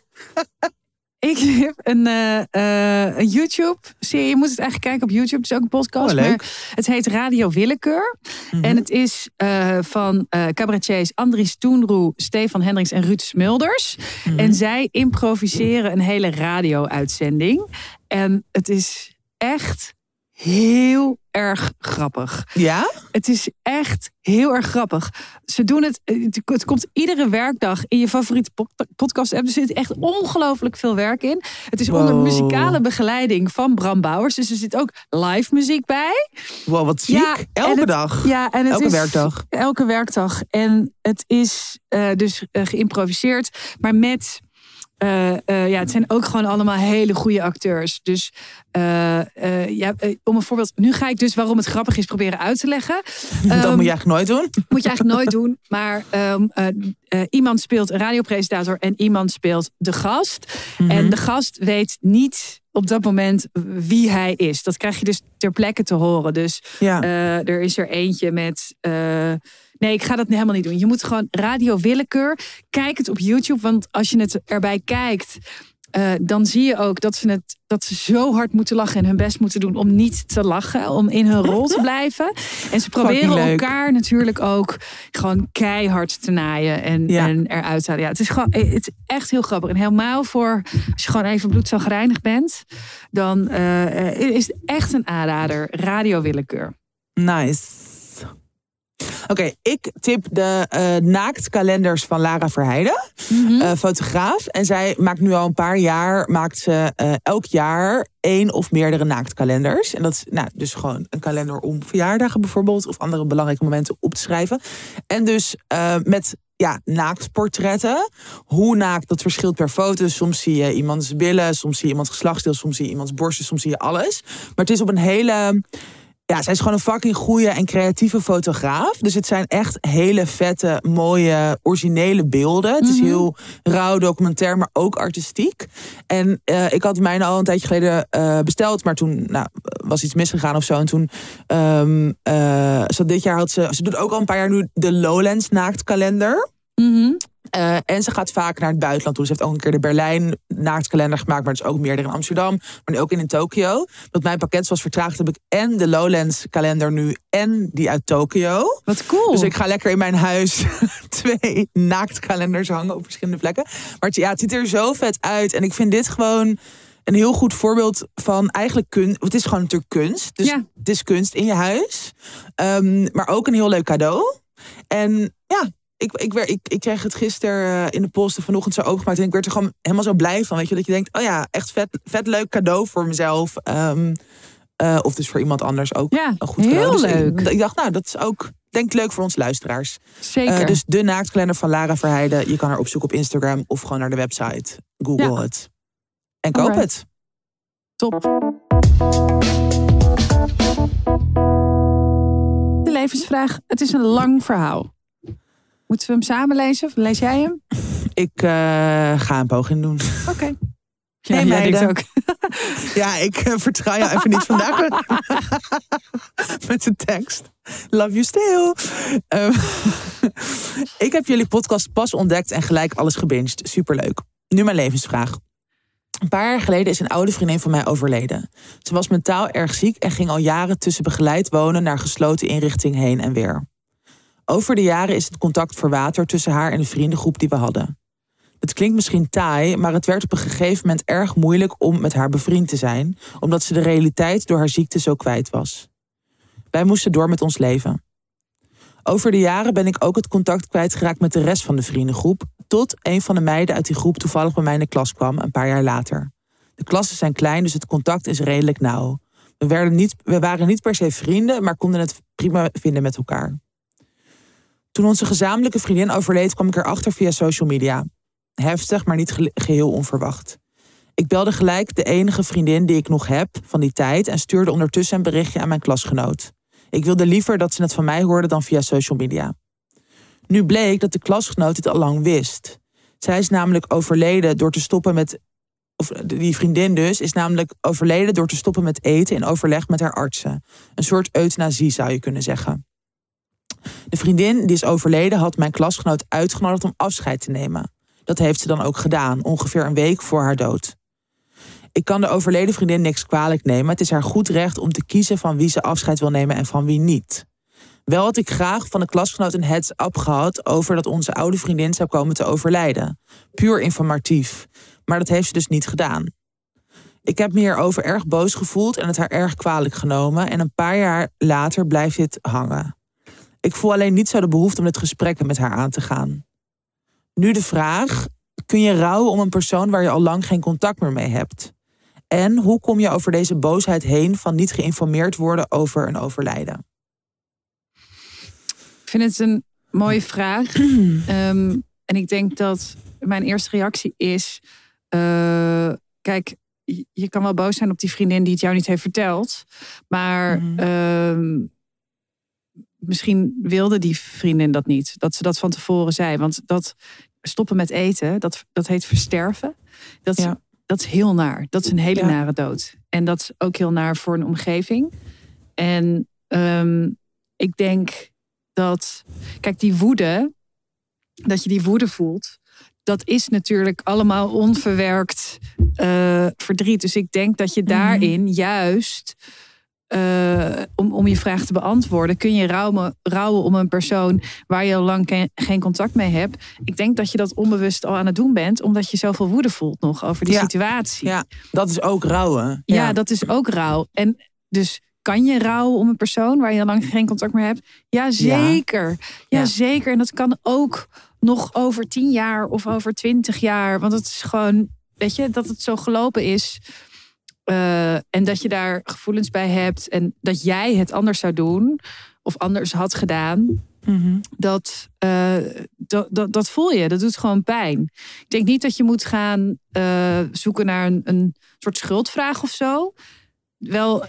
Ik tip een, eh, eh, een YouTube-serie. Je moet het eigenlijk kijken op YouTube. Het is ook een podcast. Oh. Maar het heet Radio Willekeur. Mhm. En het is eh, van cabaretiers Andries Toenroe, Stefan Hendricks en Ruud Smulders. Mhm. En zij improviseren een hele radio-uitzending. En het is echt heel erg grappig. Ja? Het is echt heel erg grappig. Ze doen het, het, komt iedere werkdag in je favoriete pod- podcast app. Er zit echt ongelooflijk veel werk in. Het is onder muzikale begeleiding van Bram Bouwers. Dus er zit ook live muziek bij. Wow, wat ziek. Ja, Elke het- dag. Ja, en het Elke is, werkdag. Elke werkdag. En het is eh, dus eh, geïmproviseerd, maar met. Eh, eh, ja, het zijn ook gewoon allemaal hele goede acteurs. Dus eh, ja, om een voorbeeld. Nu ga ik dus waarom het grappig is proberen uit te leggen. dat Ehm, moet je eigenlijk nooit doen. moet je eigenlijk nooit doen. Maar ehm, eh, eh, iemand speelt een radiopresentator en iemand speelt de gast. Mhm. En de gast weet niet op dat moment wie hij is. Dat krijg je dus ter plekke te horen. Dus Ja. er is er eentje met. Eh, nee, ik ga dat helemaal niet doen. Je moet gewoon radio willekeur. Kijk het op YouTube. Want als je het erbij kijkt. eh, dan zie je ook dat ze, het, dat ze zo hard moeten lachen en hun best moeten doen om niet te lachen, om in hun rol te blijven. En ze proberen elkaar natuurlijk ook gewoon keihard te naaien en, Ja. en eruit te halen. Ja, het is gewoon het is echt heel grappig. En helemaal voor als je gewoon even bloedzagrijnig bent, dan eh, eh, is het echt een aanrader. Radio willekeur. Nice. Oké, ik tip de eh, naaktkalenders van Lara Verheijden, Mhm. eh, fotograaf. En zij maakt nu al een paar jaar, maakt ze eh, elk jaar één of meerdere naaktkalenders. En dat is nou, dus gewoon een kalender om verjaardagen bijvoorbeeld, of andere belangrijke momenten op te schrijven. En dus met ja, naaktportretten. Hoe naakt, dat verschilt per foto. Soms zie je iemands billen, soms zie je iemands geslachtsdeel, soms zie je iemands borsten, soms zie je alles. Maar het is op een hele ja, zij is gewoon een fucking goede en creatieve fotograaf. Dus het zijn echt hele vette, mooie, originele beelden. Het is Mhm. heel rauw, documentair, maar ook artistiek. En eh, ik had mijne al een tijdje geleden eh, besteld, maar toen nou, was iets misgegaan of zo. En toen, ehm eh, zo dit jaar had ze, ze doet ook al een paar jaar nu de Lowlands naaktkalender. Mhm. Eh, en ze gaat vaak naar het buitenland toe. Ze heeft ook een keer de Berlijn naaktkalender gemaakt. Maar het is ook meerdere in Amsterdam. Maar nu ook in, in Tokio. Dat mijn pakket was vertraagd, heb ik en de Lowlands kalender nu. En die uit Tokio. Wat cool. Dus ik ga lekker in mijn huis twee naaktkalenders hangen op verschillende plekken. Maar het, ja, het ziet er zo vet uit. En ik vind dit gewoon een heel goed voorbeeld van eigenlijk kunst. Het is gewoon natuurlijk kunst. Dus Ja. het is kunst in je huis. Ehm, maar ook een heel leuk cadeau. En ja, ik, ik, werd, ik, ik kreeg het gisteren eh, in de post en vanochtend zo opengemaakt. En ik werd er gewoon helemaal zo blij van. Weet je, dat je denkt, oh ja, echt vet, vet leuk cadeau voor mezelf. Ehm, eh, of dus voor iemand anders ook ja, een goed heel Dus leuk. Ik, dacht, nou, dat is ook, denk ik, leuk voor ons luisteraars. Zeker. Eh, dus de naaktkalender van Lara Verheijden. Je kan haar opzoeken op Instagram of gewoon naar de website. Google Ja. het. En koop Alright. het. Top. De levensvraag. Het is een lang verhaal. Moeten we hem samen lezen? Of lees jij hem? Ik eh, ga een poging doen. Oké. Hey, jij meiden. denkt ook. Ja, ik eh, vertrouw jou even niet vandaag. Met de tekst. Love you still. Ehm, ik heb jullie podcast pas ontdekt en gelijk alles gebinged. Superleuk. Nu mijn levensvraag. Een paar jaar geleden is een oude vriendin van mij overleden. Ze was mentaal erg ziek en ging al jaren tussen begeleid wonen naar gesloten inrichting heen en weer. Over de jaren is het contact verwaterd tussen haar en de vriendengroep die we hadden. Het klinkt misschien taai, maar het werd op een gegeven moment erg moeilijk om met haar bevriend te zijn, omdat ze de realiteit door haar ziekte zo kwijt was. Wij moesten door met ons leven. Over de jaren ben ik ook het contact kwijtgeraakt met de rest van de vriendengroep, tot een van de meiden uit die groep toevallig bij mij in de klas kwam, een paar jaar later. De klassen zijn klein, dus het contact is redelijk nauw. We, werden niet, we waren niet per se vrienden, maar konden het prima vinden met elkaar. Toen onze gezamenlijke vriendin overleed, kwam ik erachter via social media. Heftig, maar niet ge- geheel onverwacht. Ik belde gelijk de enige vriendin die ik nog heb van die tijd en stuurde ondertussen een berichtje aan mijn klasgenoot. Ik wilde liever dat ze het van mij hoorde dan via social media. Nu bleek dat de klasgenoot het al lang wist. Zij is namelijk overleden door te stoppen met. Of die vriendin dus is namelijk overleden door te stoppen met eten in overleg met haar artsen. Een soort euthanasie zou je kunnen zeggen. De vriendin die is overleden had mijn klasgenoot uitgenodigd om afscheid te nemen. Dat heeft ze dan ook gedaan, ongeveer een week voor haar dood. Ik kan de overleden vriendin niks kwalijk nemen. Het is haar goed recht om te kiezen van wie ze afscheid wil nemen en van wie niet. Wel had ik graag van de klasgenoot een heads-up gehad over dat onze oude vriendin zou komen te overlijden. Puur informatief. Maar dat heeft ze dus niet gedaan. Ik heb me hierover erg boos gevoeld en het haar erg kwalijk genomen. En een paar jaar later blijft dit hangen. Ik voel alleen niet zo de behoefte om dit gesprekken met haar aan te gaan. Nu de vraag: kun je rouwen om een persoon waar je al lang geen contact meer mee hebt? En hoe kom je over deze boosheid heen van niet geïnformeerd worden over een overlijden? Ik vind het een mooie vraag. Ehm, en ik denk dat mijn eerste reactie is: eh, kijk, je- je kan wel boos zijn op die vriendin die het jou niet heeft verteld. Maar Mhm. ehm, misschien wilde die vriendin dat niet. Dat ze dat van tevoren zei. Want dat stoppen met eten, dat, dat heet versterven. Dat, is- Ja. dat is heel naar. Dat is een hele Ja. nare dood. En dat is ook heel naar voor een omgeving. En ehm, ik denk dat, kijk, die woede, dat je die woede voelt, dat is natuurlijk allemaal onverwerkt eh, verdriet. Dus ik denk dat je daarin juist, eh, om, om je vraag te beantwoorden, kun je rouwen, rouwen om een persoon waar je al lang ke- geen contact mee hebt. Ik denk dat je dat onbewust al aan het doen bent, omdat je zoveel woede voelt nog over die Ja. situatie. Ja, dat is ook rouwen. Ja, dat is ook rouw. En dus kan je rouwen om een persoon waar je al lang geen contact meer hebt? Ja, zeker. Ja, Ja. zeker. En dat kan ook nog over tien jaar of over twintig jaar. Want het is gewoon, weet je, dat het zo gelopen is. Eh, en dat je daar gevoelens bij hebt. En dat jij het anders zou doen. Of anders had gedaan. Mhm. Dat, eh, dat, dat, dat voel je. Dat doet gewoon pijn. Ik denk niet dat je moet gaan eh, zoeken naar een, een soort schuldvraag of zo. Wel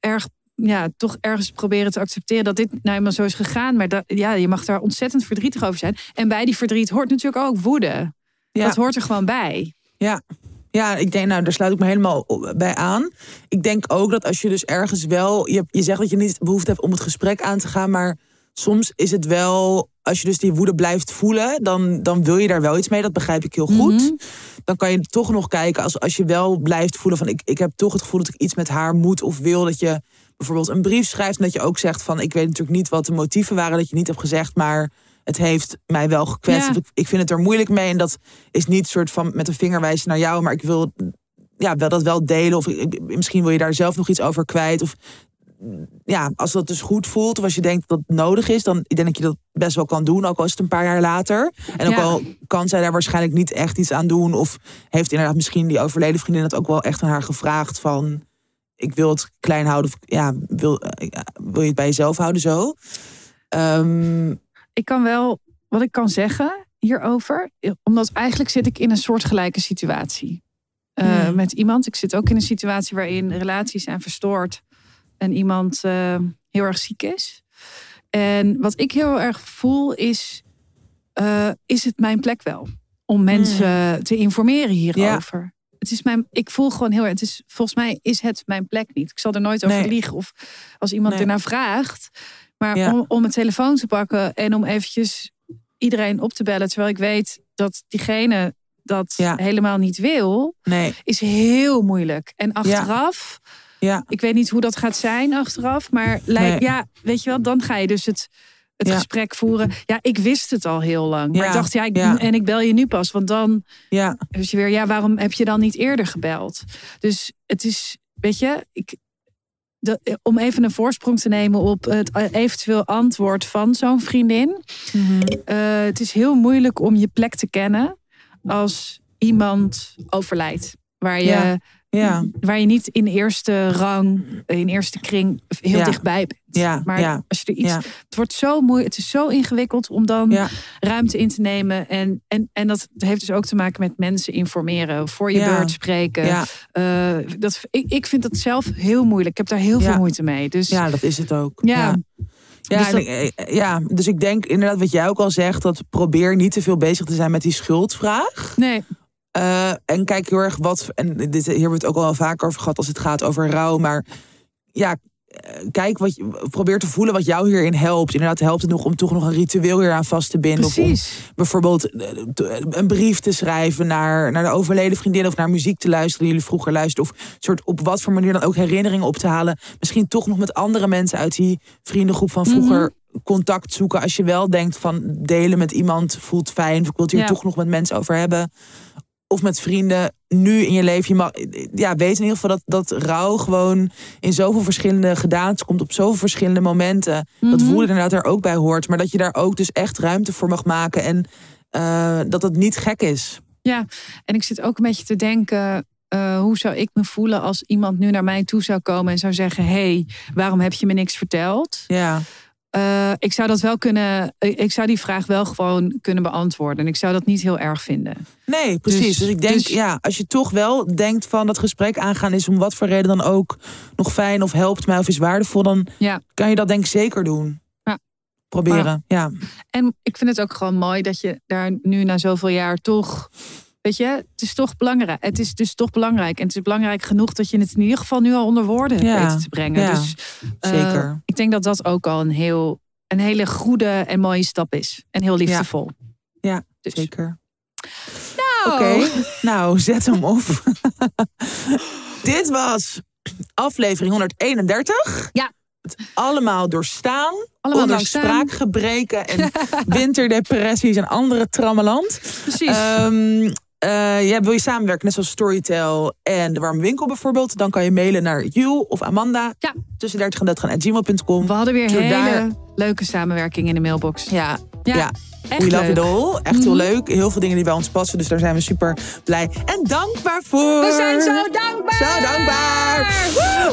erg, ja, toch ergens proberen te accepteren dat dit nou eenmaal zo is gegaan. Maar dat, ja, je mag daar ontzettend verdrietig over zijn. En bij die verdriet hoort natuurlijk ook woede. Ja. Dat hoort er gewoon bij. Ja. Ja, ik denk, nou, daar sluit ik me helemaal bij aan. Ik denk ook dat als je dus ergens wel. Je, je zegt dat je niet behoefte hebt om het gesprek aan te gaan, maar soms is het wel. Als je dus die woede blijft voelen, dan, dan wil je daar wel iets mee. Dat begrijp ik heel goed. Mhm. Dan kan je toch nog kijken als, als je wel blijft voelen van ik, ik heb toch het gevoel dat ik iets met haar moet of wil. Dat je bijvoorbeeld een brief schrijft en dat je ook zegt van ik weet natuurlijk niet wat de motieven waren dat je niet hebt gezegd, maar het heeft mij wel gekwetst. Ja. Ik, vind het er moeilijk mee en dat is niet soort van met een vinger wijzen naar jou, maar ik wil ja, wel dat wel delen. Of ik- misschien wil je daar zelf nog iets over kwijt. Of ja, als dat dus goed voelt, of als je denkt dat het nodig is, dan denk ik dat je dat best wel kan doen, ook al is het een paar jaar later. En ook Ja. al kan zij daar waarschijnlijk niet echt iets aan doen, of heeft inderdaad misschien die overleden vriendin het ook wel echt aan haar gevraagd van, ik wil het klein houden, of ja, wil, eh, wil je het bij jezelf houden zo? Ehm, Ik kan wel, wat ik kan zeggen hierover, omdat eigenlijk zit ik in een soortgelijke situatie. eh, Hmm. Met iemand. Ik zit ook in een situatie waarin relaties zijn verstoord. en iemand eh, heel erg ziek is. En wat ik heel erg voel is, eh, is het mijn plek wel? Om mensen te informeren hierover. Het is mijn, ik voel gewoon heel erg, het is, volgens mij is het mijn plek niet. Ik zal er nooit over Nee. liegen of als iemand Nee. ernaar vraagt. Maar Ja. om, om een telefoon te pakken en om eventjes iedereen op te bellen. Terwijl ik weet dat diegene dat Ja. helemaal niet wil, Nee, is heel moeilijk. En achteraf, ja. ik weet niet hoe dat gaat zijn achteraf, maar lijkt, Nee. ja, weet je wel, dan ga je dus het, het Ja. gesprek voeren. Ja, ik wist het al heel lang. Maar Ja. ik dacht, ja, ik, Ja. en ik bel je nu pas, want dan Ja, dus je weer, ja, waarom heb je dan niet eerder gebeld? Dus het is, weet je, ik, de, om even een voorsprong te nemen op het eventueel antwoord van zo'n vriendin. Eh, het is heel moeilijk om je plek te kennen als iemand overlijdt. Waar je, Ja. Ja, waar je niet in eerste rang, in eerste kring heel Ja. dichtbij bent. Ja, Maar ja, als je er iets. Het wordt zo moeilijk. Het is zo ingewikkeld om dan ruimte in te nemen. En, en, en dat heeft dus ook te maken met mensen informeren. Voor je beurt spreken. Eh, dat, ik, ik vind dat zelf heel moeilijk. Ik heb daar heel veel moeite mee. Dus ja, dat is het ook. Ja. ja. Dus dat- ik- eh, ja, dus ik denk inderdaad wat jij ook al zegt, dat probeer niet te veel bezig te zijn met die schuldvraag. nee. Eh, en kijk heel erg wat, en dit, hier hebben we het ook al wel vaker over gehad als het gaat over rouw. Maar ja, eh, kijk wat je, probeer te voelen wat jou hierin helpt. Inderdaad, helpt het nog om toch nog een ritueel hier aan vast te binden. Of om Precies. bijvoorbeeld eh, een brief te schrijven naar, naar de overleden vriendin of naar muziek te luisteren die jullie vroeger luisterden. Of soort op wat voor manier dan ook herinneringen op te halen. Misschien toch nog met andere mensen uit die vriendengroep van vroeger contact zoeken. Als je wel denkt van delen met iemand voelt fijn. Of ik wil het hier Ja. toch nog met mensen over hebben. Of met vrienden nu in je leven. Je mag, ja, weet in ieder geval dat, dat rouw gewoon in zoveel verschillende gedaantes komt. Op zoveel verschillende momenten. Dat Mhm. voelen inderdaad er ook bij hoort. Maar dat je daar ook dus echt ruimte voor mag maken. En eh, dat het niet gek is. En ik zit ook een beetje te denken. eh, hoe zou ik me voelen als iemand nu naar mij toe zou komen en zou zeggen: hey, waarom heb je me niks verteld? Ja, Eh, ik zou dat wel kunnen. Ik ik zou die vraag wel gewoon kunnen beantwoorden. En ik zou dat niet heel erg vinden. nee, precies. Dus- Dus, ik denk, dus- ja, als je toch wel denkt van dat gesprek aangaan is om wat voor reden dan ook nog fijn of helpt mij of is waardevol, dan Ja. kan je dat denk ik zeker doen. Ja. Proberen, ja. En ik vind het ook gewoon mooi dat je daar nu na zoveel jaar toch. Weet je, het is toch belangrijk. Het is dus toch belangrijk. En het is belangrijk genoeg dat je het in ieder geval nu al onder woorden Ja, weten te brengen. ja, dus eh, zeker. ik denk dat dat ook al een heel een hele goede en mooie stap is. En heel liefdevol. Ja, Dus. zeker. Nou, Oké, nou zet hem op. Dit was aflevering 131. Ja. Het allemaal doorstaan. Allemaal ondanks doorstaan. spraakgebreken en winterdepressies en andere trammeland. Precies. Ehm ja, wil je samenwerken, net zoals Storytel en de Warme Winkel bijvoorbeeld, dan kan je mailen naar Jules of Amanda. Ja. Tussen 30 en 30 gmail.com. We hadden weer hele daar- leuke samenwerking in de mailbox. Ja, Ja, ja. We love it all. Echt heel mhm. leuk. Heel veel dingen die bij ons passen. Dus daar zijn we super blij en dankbaar voor. We zijn zo dankbaar. Zo dankbaar.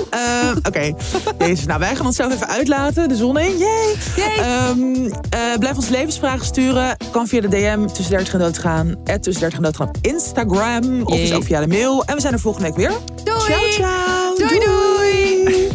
Ehm, oké. Deze. Nou, wij gaan onszelf even uitlaten. De zon in. Yay. Ehm, eh, blijf ons levensvragen sturen. Kan via de DM tussen 30 en doodgaan. At tussen 30 en doodgaan op Instagram. Of ook via de mail. En we zijn er volgende week weer. Doei. Ciao, ciao. doei. doei.